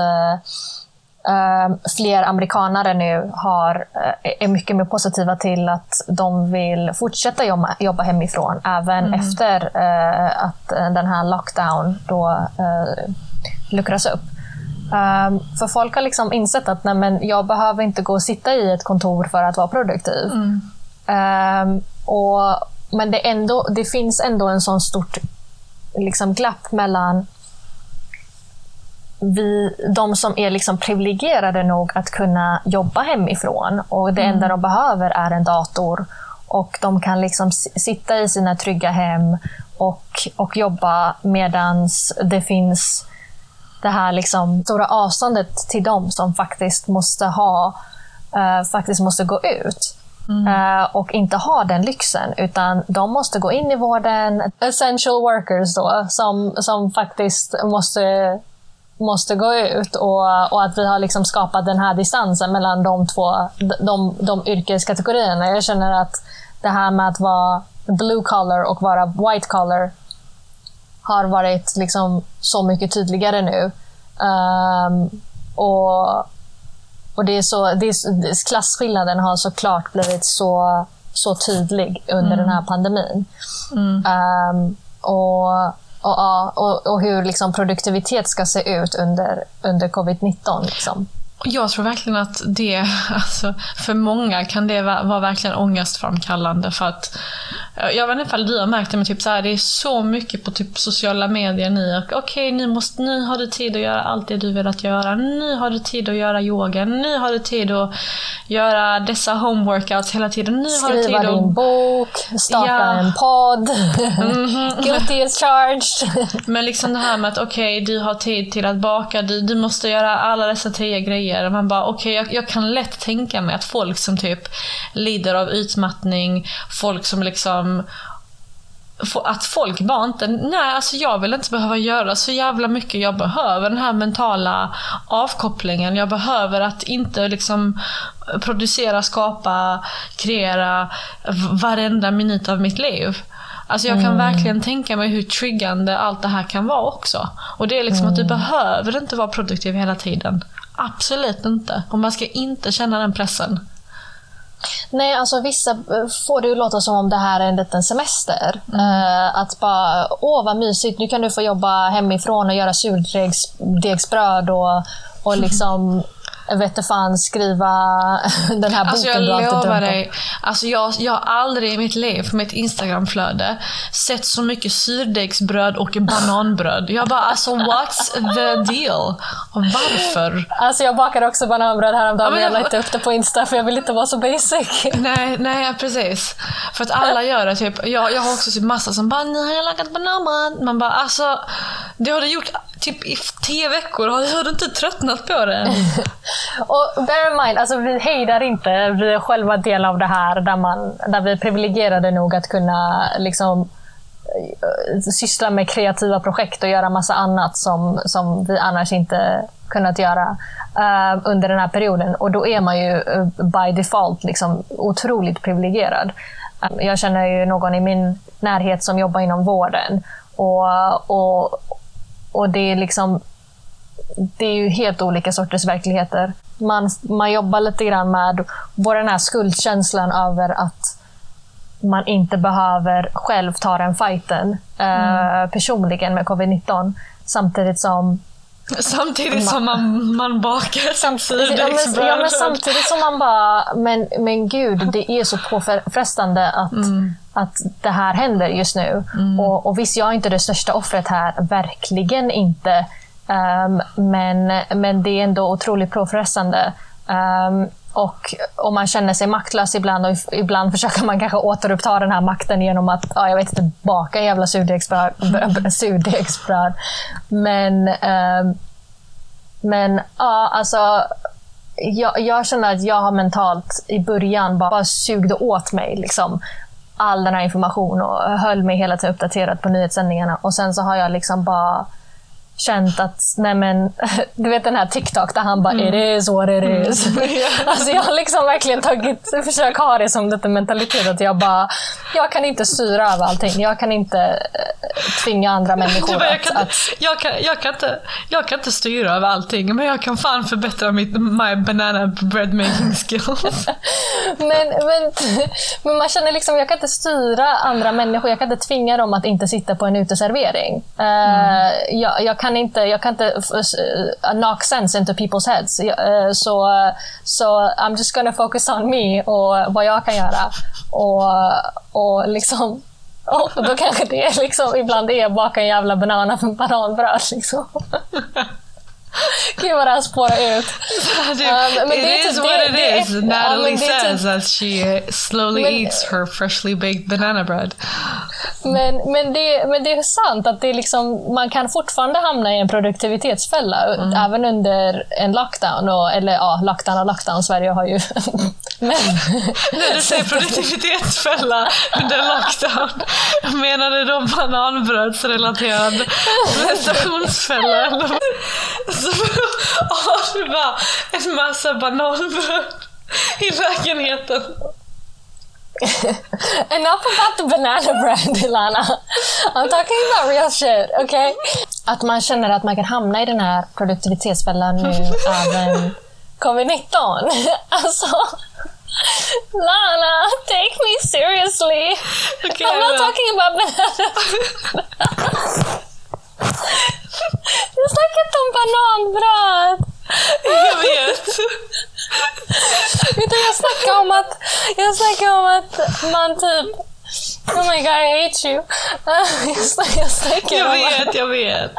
A: Uh, fler amerikanare nu har, uh, är mycket mer positiva till att de vill fortsätta jobba, jobba hemifrån även mm. efter uh, att den här lockdown då, luckras upp. Um, för folk har liksom insett att nej, men jag behöver inte gå och sitta i ett kontor för att vara produktiv. Mm. Um, och, men det, ändå, det finns ändå en sån stort liksom, glapp mellan vi, de som är liksom privilegierade nog att kunna jobba hemifrån och det mm. enda de behöver är en dator och de kan liksom sitta i sina trygga hem och, och jobba medan det finns det här liksom stora avståndet till dem som faktiskt måste ha uh, faktiskt måste gå ut. Mm. Uh, och inte ha den lyxen, utan de måste gå in i vården. Essential workers då, som, som faktiskt måste måste gå ut och, och att vi har liksom skapat den här distansen mellan de två de, de yrkeskategorierna. Jag känner att det här med att vara blue collar och vara white collar har varit liksom så mycket tydligare nu. Um, och och det är så, det är, klasskillnaden har såklart blivit så, så tydlig under mm. den här pandemin. Mm. Um, och och, och, och hur liksom produktivitet ska se ut under, under covid-19. Liksom.
B: Jag tror verkligen att det, <laughs> alltså, för många kan det vara, verkligen ångestframkallande. För att, jag vet inte ifall du har märkt det, men typ så här, det är så mycket på typ sociala medier nu. Okej, okay, nu, nu har du tid att göra allt det du velat göra. Nu har du tid att göra yoga. Nu har du tid att göra dessa homeworkouts hela tiden. Nu
A: Skriva
B: har du
A: tid att... din bok, starta ja. en podd. Mm -hmm. <laughs> Guilty is charged. <laughs>
B: men liksom det här med att okej, okay, du har tid till att baka. Du, du måste göra alla dessa tre grejer grejer. Man bara, okej, okay, jag, jag, kan lätt tänka mig att folk som typ lider av utmattning, folk som liksom att folk bara inte, nej alltså jag vill inte behöva göra så jävla mycket. Jag behöver den här mentala avkopplingen. Jag behöver att inte liksom producera, skapa, kreera varenda minut av mitt liv. Alltså jag kan mm. verkligen tänka mig hur triggande allt det här kan vara också. Och det är liksom mm. att du mm. behöver inte vara produktiv hela tiden. Absolut inte. Och man ska inte känna den pressen.
A: Nej, alltså vissa eh, får det ju låta som om det här är en liten semester. Mm. Uh, att bara, åh vad mysigt, nu kan du få jobba hemifrån och göra surdegsbröd och, och <laughs> liksom vet fan, skriva <laughs> den här boken
B: Alltså jag
A: du alltid
B: lovar dig, alltså jag, jag har aldrig i mitt liv på mitt Instagramflöde sett så mycket surdegsbröd och bananbröd. Jag bara alltså what's the deal? Varför?
A: Alltså jag bakade också bananbröd häromdagen
B: Ja, men
A: jag la
B: jag-
A: inte upp det på Insta för jag vill inte vara så basic. <laughs>
B: Nej, nej precis. För att alla gör det. Typ. Jag, jag har också typ massa som bara “nu har jag lagat bananbröd”. Man bara alltså, det har du gjort typ i tio veckor. Har, har du inte tröttnat på det? <laughs>
A: Och bear in mind, alltså vi hejdar inte. Vi är själva del av det här där, man, där vi är privilegierade nog att kunna liksom, eh, syssla med kreativa projekt och göra massa annat som, som vi annars inte kunnat göra uh, under den här perioden. Och då är man ju uh, by default liksom otroligt privilegierad. Uh, jag känner ju någon i min närhet som jobbar inom vården. Och, och, och det är liksom det är ju helt olika sorters verkligheter. Man, man jobbar lite grann med både den här skuldkänslan över att man inte behöver själv ta den fighten eh, personligen med covid-19. Samtidigt som
B: Samtidigt som man, man bakar
A: men,
B: surdegsbröd.
A: ja, men samtidigt som man bara, men, men gud, det är så påfrestande att, att det här händer just nu. Och, och visst, jag är inte det största offret här, verkligen inte. Um, men, men det är ändå otroligt påfrestande. Um, och, om man känner sig maktlös ibland och ibland försöker man kanske återuppta den här makten genom att, ja, jag vet inte, baka en jävla surdegsbröd. <laughs> surdegsbröd. Men um, men ja, alltså. Jag, jag känner att jag har mentalt i början bara, bara sugde åt mig liksom, all den här informationen och höll mig hela tiden uppdaterad på nyhetssändningarna. Och sen så har jag liksom bara känt att, nej men, <laughs> du vet den här TikTok där han bara “it is what it is”. <laughs> <laughs> alltså jag har liksom verkligen tagit, försökt ha det som lite mentalitet att jag bara, jag kan inte styra över allting. Jag kan inte eh, tvinga andra människor
B: bara, jag, kan
A: att
B: jag, kan, jag, kan inte, jag kan inte styra över allting, men jag kan fan förbättra mitt my banana bread making skills.
A: men, men, men man känner liksom, jag kan inte styra andra människor. Jag kan inte tvinga dem att inte sitta på en uteservering. Eh, jag, jag kan inte, jag kan inte knock sense into people's heads. Eh, så, så I'm just gonna focus on me och vad jag kan göra. Och, och liksom <laughs> och då kanske det är liksom, ibland är baka en jävla banana med bananbröd. Liksom. <laughs> Gud vad det här spårar ut. <laughs>
B: Du,
A: men det
B: it
A: är
B: is
A: typ-
B: what
A: det-
B: it
A: det-
B: is.
A: ja,
B: Natalie
A: det är typ-
B: says as she slowly
A: Men-
B: eats her freshly baked banana bread.
A: Men, men, det, men det är sant att det är liksom, man kan fortfarande hamna i en produktivitetsfälla även under en lockdown. Och, eller ja, lockdown och lockdown. Sverige har ju... <laughs> men,
B: När du säger produktivitetsfälla under lockdown, menar du då bananbrödsrelaterad prestationsfälla? Eller? Så har du bara en massa bananbröd i lägenheten. <laughs>
A: Enough about the banana bread, Ilana. I'm talking about real shit, okay? Att man känner att man kan hamna i den här produktivitetsfällan nu även covid-19. <laughs> Alltså, Lana, take me seriously.
B: Okej,
A: I'm not talking about banana <laughs> Jag snackar inte om bananbröd.
B: Jag vet.
A: Utan jag snackar om att, jag snackar om att man typ Oh my god, I hate you. <laughs> Jag snackar, jag snackar
B: Jag vet, jag vet.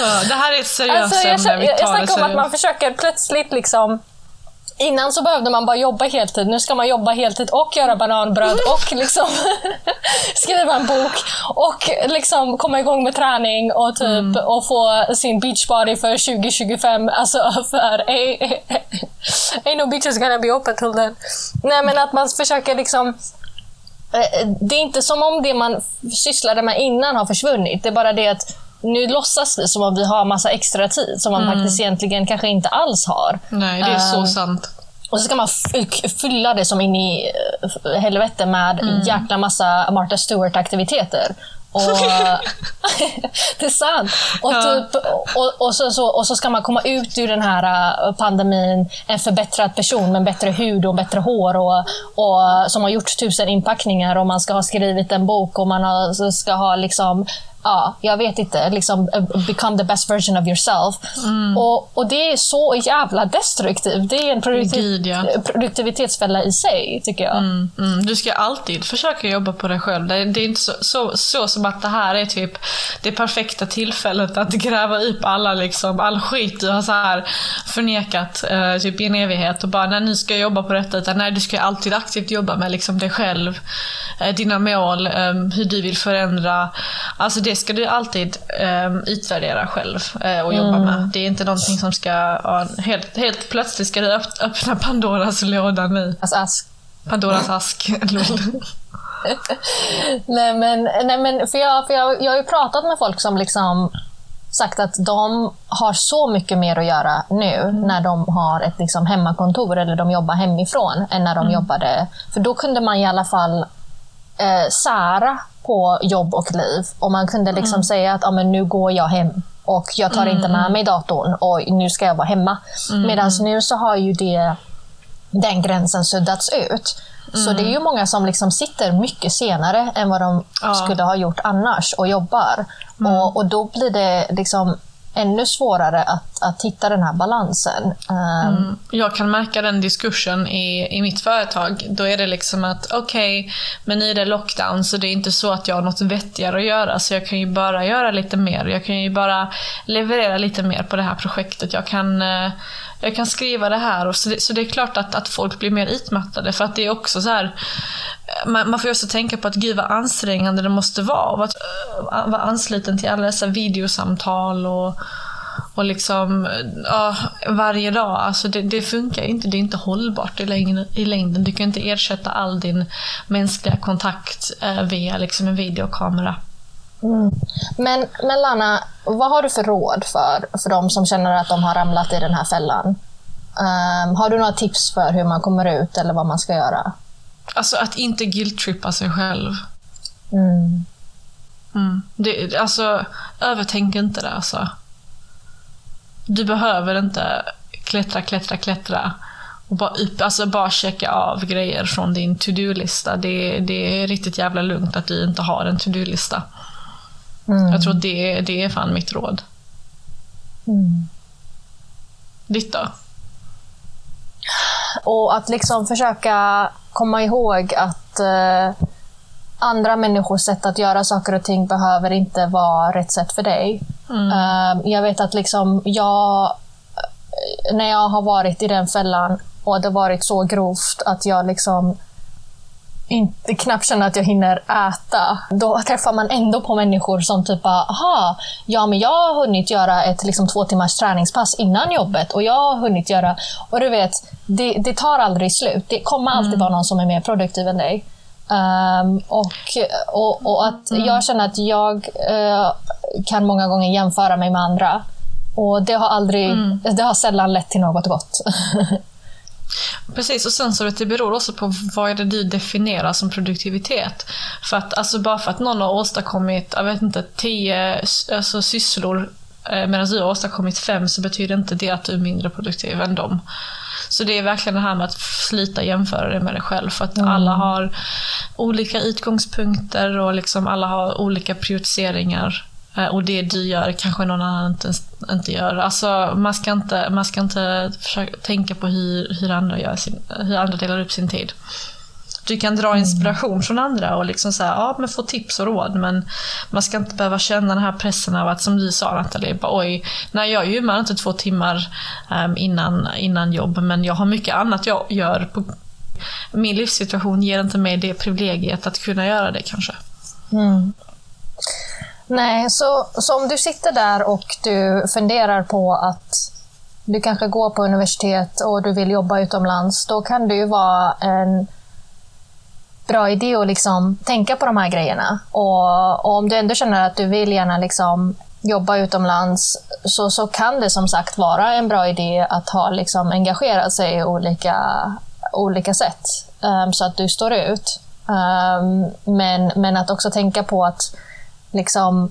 B: Ja, det här är ett seriöst
A: Alltså, jag,
B: ämne,
A: jag, jag
B: det
A: snackar om att man försöker plötsligt liksom Innan så behövde man bara jobba heltid. Nu ska man jobba heltid och göra bananbröd <laughs> och liksom <laughs> skriva en bok och liksom komma igång med träning och typ
B: Mm.
A: och få sin beachbody för 2025. Alltså för <laughs> ain't, ain't no beaches gonna be open till then. Nej men att man försöker liksom Eh, det är inte som om det man sysslade med innan har försvunnit. Det är bara det att nu låtsas vi som om vi har massa extra tid som man faktiskt egentligen kanske inte alls har.
B: Nej, det är så
A: Ehm,
B: sant.
A: Och så ska man fylla det som in i eh, helvete med jäkla massa Martha Stewart-aktiviteter. Och, <laughs> <laughs> det är sant. Och,
B: Ja.
A: typ, och, och, så, så, och så ska man komma ut ur den här eh, pandemin en förbättrad person med bättre hud och bättre hår och, och som har gjort tusen inpackningar och man ska ha skrivit en bok och man har, ska ha liksom ja, jag vet inte, liksom uh, become the best version of yourself. Och, och det är så jävla destruktivt. Det är en produktiv
B: Gud, ja.
A: produktivitetsfälla i sig, tycker jag.
B: Mm, mm. Du ska alltid försöka jobba på dig själv. Det, det är inte så, så, så som att det här är typ det perfekta tillfället att gräva upp alla, liksom, all skit du har så här förnekat eh, typ i en evighet och bara nej, nu ska jag jobba på detta. Utan nej, du ska alltid aktivt jobba med liksom, dig själv, eh, dina mål, eh, hur du vill förändra. Alltså det ska du alltid eh, utvärdera själv eh, och jobba med. Det är inte någonting som ska, ja, helt, helt plötsligt ska du öpp- öppna Pandoras låda nu.
A: Alltså, ask.
B: Pandoras ask. <laughs>
A: Nej men, nej, men för, jag, för jag, jag har ju pratat med folk som liksom sagt att de har så mycket mer att göra nu när de har ett liksom hemmakontor eller de jobbar hemifrån än när de jobbade. För då kunde man i alla fall eh, sära på jobb och liv. Och man kunde liksom säga att ah, men nu går jag hem och jag tar inte med mig datorn och nu ska jag vara hemma. Medan nu så har ju det den gränsen suddats ut. Så det är ju många som liksom sitter mycket senare än vad de
B: Ja.
A: skulle ha gjort annars och jobbar. Och, och då blir det liksom ännu svårare att, att hitta den här balansen. Ehm,
B: mm. Jag kan märka den diskursen i, i mitt företag. Då är det liksom att okej, men nu är det lockdown så det är inte så att jag har något vettigare att göra. Så jag kan ju bara göra lite mer. Jag kan ju bara leverera lite mer på det här projektet. Jag kan, eh, jag kan skriva det här. Och så, det, så det är klart att, att folk blir mer utmattade. För att det är också så här eh, man, man får ju också tänka på att gud vad ansträngande det måste vara. Att eh, vara ansluten till alla dessa videosamtal och och liksom, ja, varje dag. Alltså det, det funkar inte. Det är inte hållbart i längden. I längden. Du kan inte ersätta all din mänskliga kontakt eh, via liksom en videokamera.
A: Men, men Lana, vad har du för råd för, för de som känner att de har ramlat i den här fällan? Ehm, har du några tips för hur man kommer ut eller vad man ska göra?
B: Alltså att inte guilt-trippa sig själv.
A: Mm.
B: Mm. Det, alltså, övertänk inte det alltså. Du behöver inte klättra, klättra, klättra. Och bara, upp, alltså bara checka av grejer från din to-do-lista. Det, det är riktigt jävla lugnt att du inte har en to-do-lista.
A: Mm.
B: Jag tror att det, det är fan mitt råd.
A: Mm.
B: Ditt då?
A: Och att liksom försöka komma ihåg att eh, andra människors sätt att göra saker och ting behöver inte vara rätt sätt för dig. Eh, jag vet att liksom jag, när jag har varit i den fällan och det varit så grovt att jag liksom inte, knappt känner att jag hinner äta, då träffar man ändå på människor som typ bara, aha, ja men jag har hunnit göra ett liksom, två timmars träningspass innan jobbet och jag har hunnit göra, och du vet, det, det tar aldrig slut. Det kommer alltid vara någon som är mer produktiv än dig. Ehm, och, och, och att jag känner att jag eh, kan många gånger jämföra mig med andra. Och det har aldrig, det har sällan lett till något gott. <laughs>
B: Precis, och sen så det, det beror också på vad är det du definierar som produktivitet. För att alltså bara för att någon har åstadkommit, jag vet inte, tio alltså, sysslor eh, medan du har åstadkommit fem så betyder inte det att du är mindre produktiv än dem. Så det är verkligen det här med att sluta jämföra dig med dig själv. För att alla har olika utgångspunkter och liksom alla har olika prioriteringar. Eh, Och det du gör kanske någon annan inte, inte gör. Alltså, man ska inte, man ska inte försöka tänka på hur, hur, andra gör sin, hur andra delar upp sin tid. Du kan dra inspiration från andra och liksom så här, ja, men få tips och råd. Men man ska inte behöva känna den här pressen av att, som du sa Nathalie, bara, oj, nej, jag gymmar inte två timmar ehm, innan, innan jobb, men jag har mycket annat jag gör. På, min livssituation ger inte mig det privilegiet att kunna göra det kanske.
A: Nej, så, så om du sitter där och du funderar på att du kanske går på universitet och du vill jobba utomlands, då kan det ju vara en bra idé att liksom tänka på de här grejerna. Och, och om du ändå känner att du vill gärna liksom jobba utomlands, så, så kan det som sagt vara en bra idé att ha liksom engagerat sig i olika, olika sätt, um, så att du står ut. Um, men, men att också tänka på att liksom,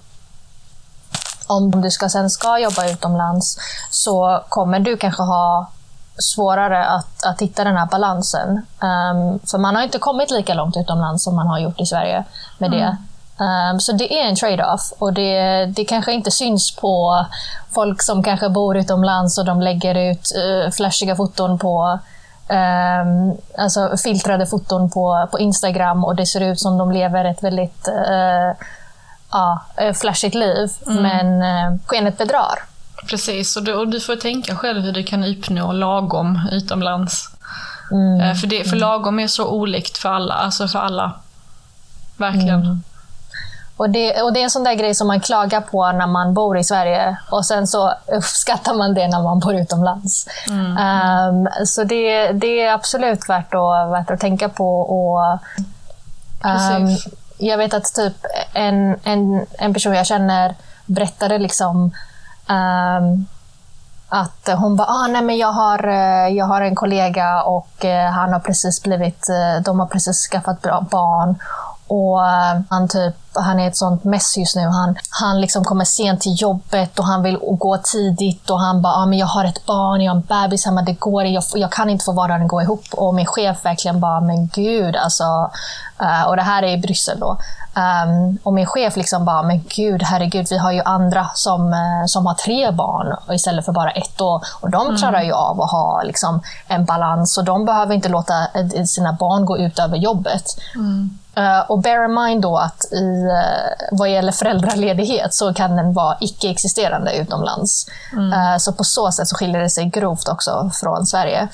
A: om du ska, sen ska jobba utomlands så kommer du kanske ha svårare att, att hitta den här balansen. Ehm, för man har inte kommit lika långt utomlands som man har gjort i Sverige med det. Um, så det är en trade-off och det, det kanske inte syns på folk som kanske bor utomlands och de lägger ut uh, flashiga foton på um, alltså filtrade foton på, på Instagram och det ser ut som de lever ett väldigt uh, uh, flashigt liv. Mm. Men uh, skenet bedrar.
B: Precis, och du, och du får tänka själv hur du kan uppnå lagom utomlands. Mm. För, det, för lagom är så olikt för alla. Alltså för alla. Verkligen. Mm.
A: Och det, och det är en sån där grej som man klagar på när man bor i Sverige och sen så uppskattar man det när man bor utomlands. Mm. Um, så det, det, är absolut värt att, värt att tänka på. Och, um, jag vet att typ en, en, en person jag känner berättade liksom um, att hon bara, ah, nej men jag har, eh, jag har en kollega och eh, han har precis blivit, eh, de har precis skaffat barn och han, typ, han är ett sånt mess just nu. Han, han liksom kommer sent till jobbet och han vill gå tidigt och han bara, ah, men jag har ett barn, jag har en bebis hemma, det går jag, jag kan inte få vardagen att gå ihop. Och min chef verkligen bara, men gud alltså. Uh, och det här är i Bryssel då. Um, och min chef liksom bara, men gud, herregud, vi har ju andra som, uh, som har tre barn istället för bara ett. Och, och de mm. klarar ju av att ha liksom, en balans och de behöver inte låta sina barn gå ut över jobbet. Mm. Uh, och bear in mind då att i, uh, vad gäller föräldraledighet så kan den vara icke-existerande utomlands. Mm. Uh, så på så sätt så skiljer det sig grovt också från Sverige.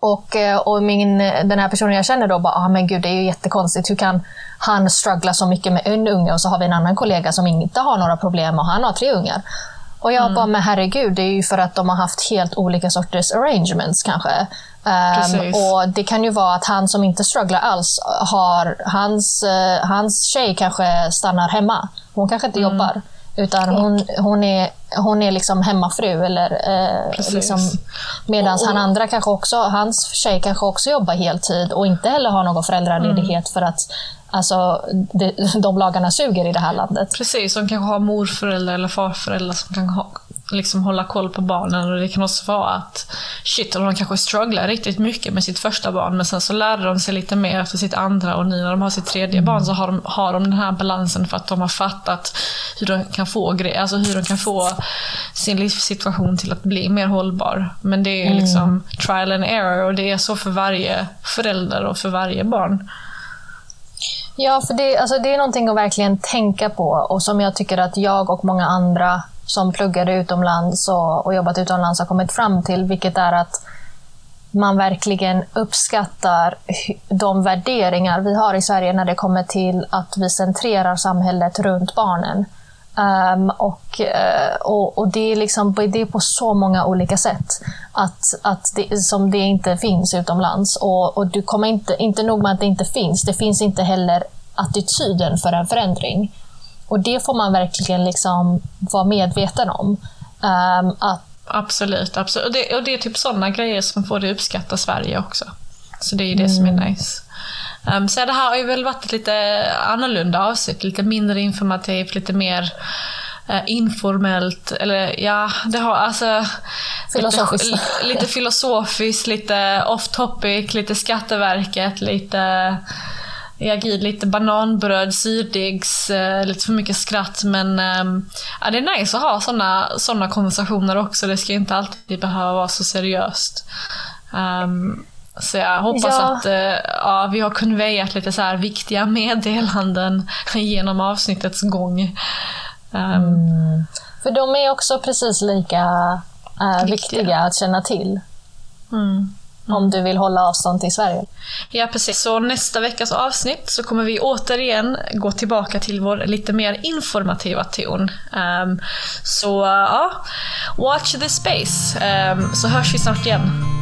A: Och, och min, den här personen jag känner då bara, ah, men gud det är ju jättekonstigt. Hur kan han struggla så mycket med en unge och så har vi en annan kollega som inte har några problem och han har tre ungar. Och jag mm. bara, men herregud, det är ju för att de har haft helt olika sorters arrangements kanske. Um, och Det kan ju vara att han som inte strugglar alls, har, hans, uh, hans tjej kanske stannar hemma. Hon kanske inte mm. jobbar. Utan hon, hon är, hon är liksom hemmafru. Eller, eh, liksom, Medan han andra kanske också, hans tjej kanske också jobbar heltid och inte heller har någon föräldraledighet mm. för att alltså, de, <laughs> de lagarna suger i det här landet.
B: Precis, som kanske har morföräldrar eller farföräldrar som kan ha, liksom hålla koll på barnen. Och det kan också vara att shit, de kanske strugglar riktigt mycket med sitt första barn men sen så lärde de sig lite mer efter sitt andra och nu när de har sitt tredje mm. barn så har de, har de den här balansen för att de har fattat hur de kan få, alltså hur de kan få sin livssituation till att bli mer hållbar. Men det är mm. liksom trial and error och det är så för varje förälder och för varje barn.
A: Ja, för det, alltså det är någonting att verkligen tänka på och som jag tycker att jag och många andra som pluggade utomlands och, och jobbat utomlands har kommit fram till, vilket är att man verkligen uppskattar de värderingar vi har i Sverige när det kommer till att vi centrerar samhället runt barnen. Um, och, uh, och, och, det, är liksom, det är på så många olika sätt att, att det, som det inte finns utomlands. Och, och du kommer inte, inte nog med att det inte finns, det finns inte heller attityden för en förändring. Och det får man verkligen liksom vara medveten om. Um, att
B: Absolut, absolut. Och det, och det är typ sådana grejer som får dig uppskatta Sverige också. Så det är det mm. som är nice. Um, så det här har ju väl varit ett lite annorlunda avsnitt, lite mindre informativt, lite mer uh, informellt. Eller ja, det har alltså...
A: Filosofiskt.
B: Lite, lite filosofiskt, lite off topic, lite Skatteverket, lite ja gud, lite bananbröd, syrdegs, eh, lite för mycket skratt. Men eh, ja, det är nice att ha sådana såna konversationer också. Det ska inte alltid behöva vara så seriöst. Um, så jag hoppas ja. att uh, ja, vi har konvejat lite så här viktiga <laughs> meddelanden genom avsnittets gång. Um, mm.
A: För de är också precis lika uh, viktiga. viktiga att känna till. Mm. Mm. Om du vill hålla avstånd till Sverige.
B: Ja, precis. Så nästa veckas avsnitt så kommer vi återigen gå tillbaka till vår lite mer informativa ton. Um, så ja, watch this space. Um, så hörs vi snart igen.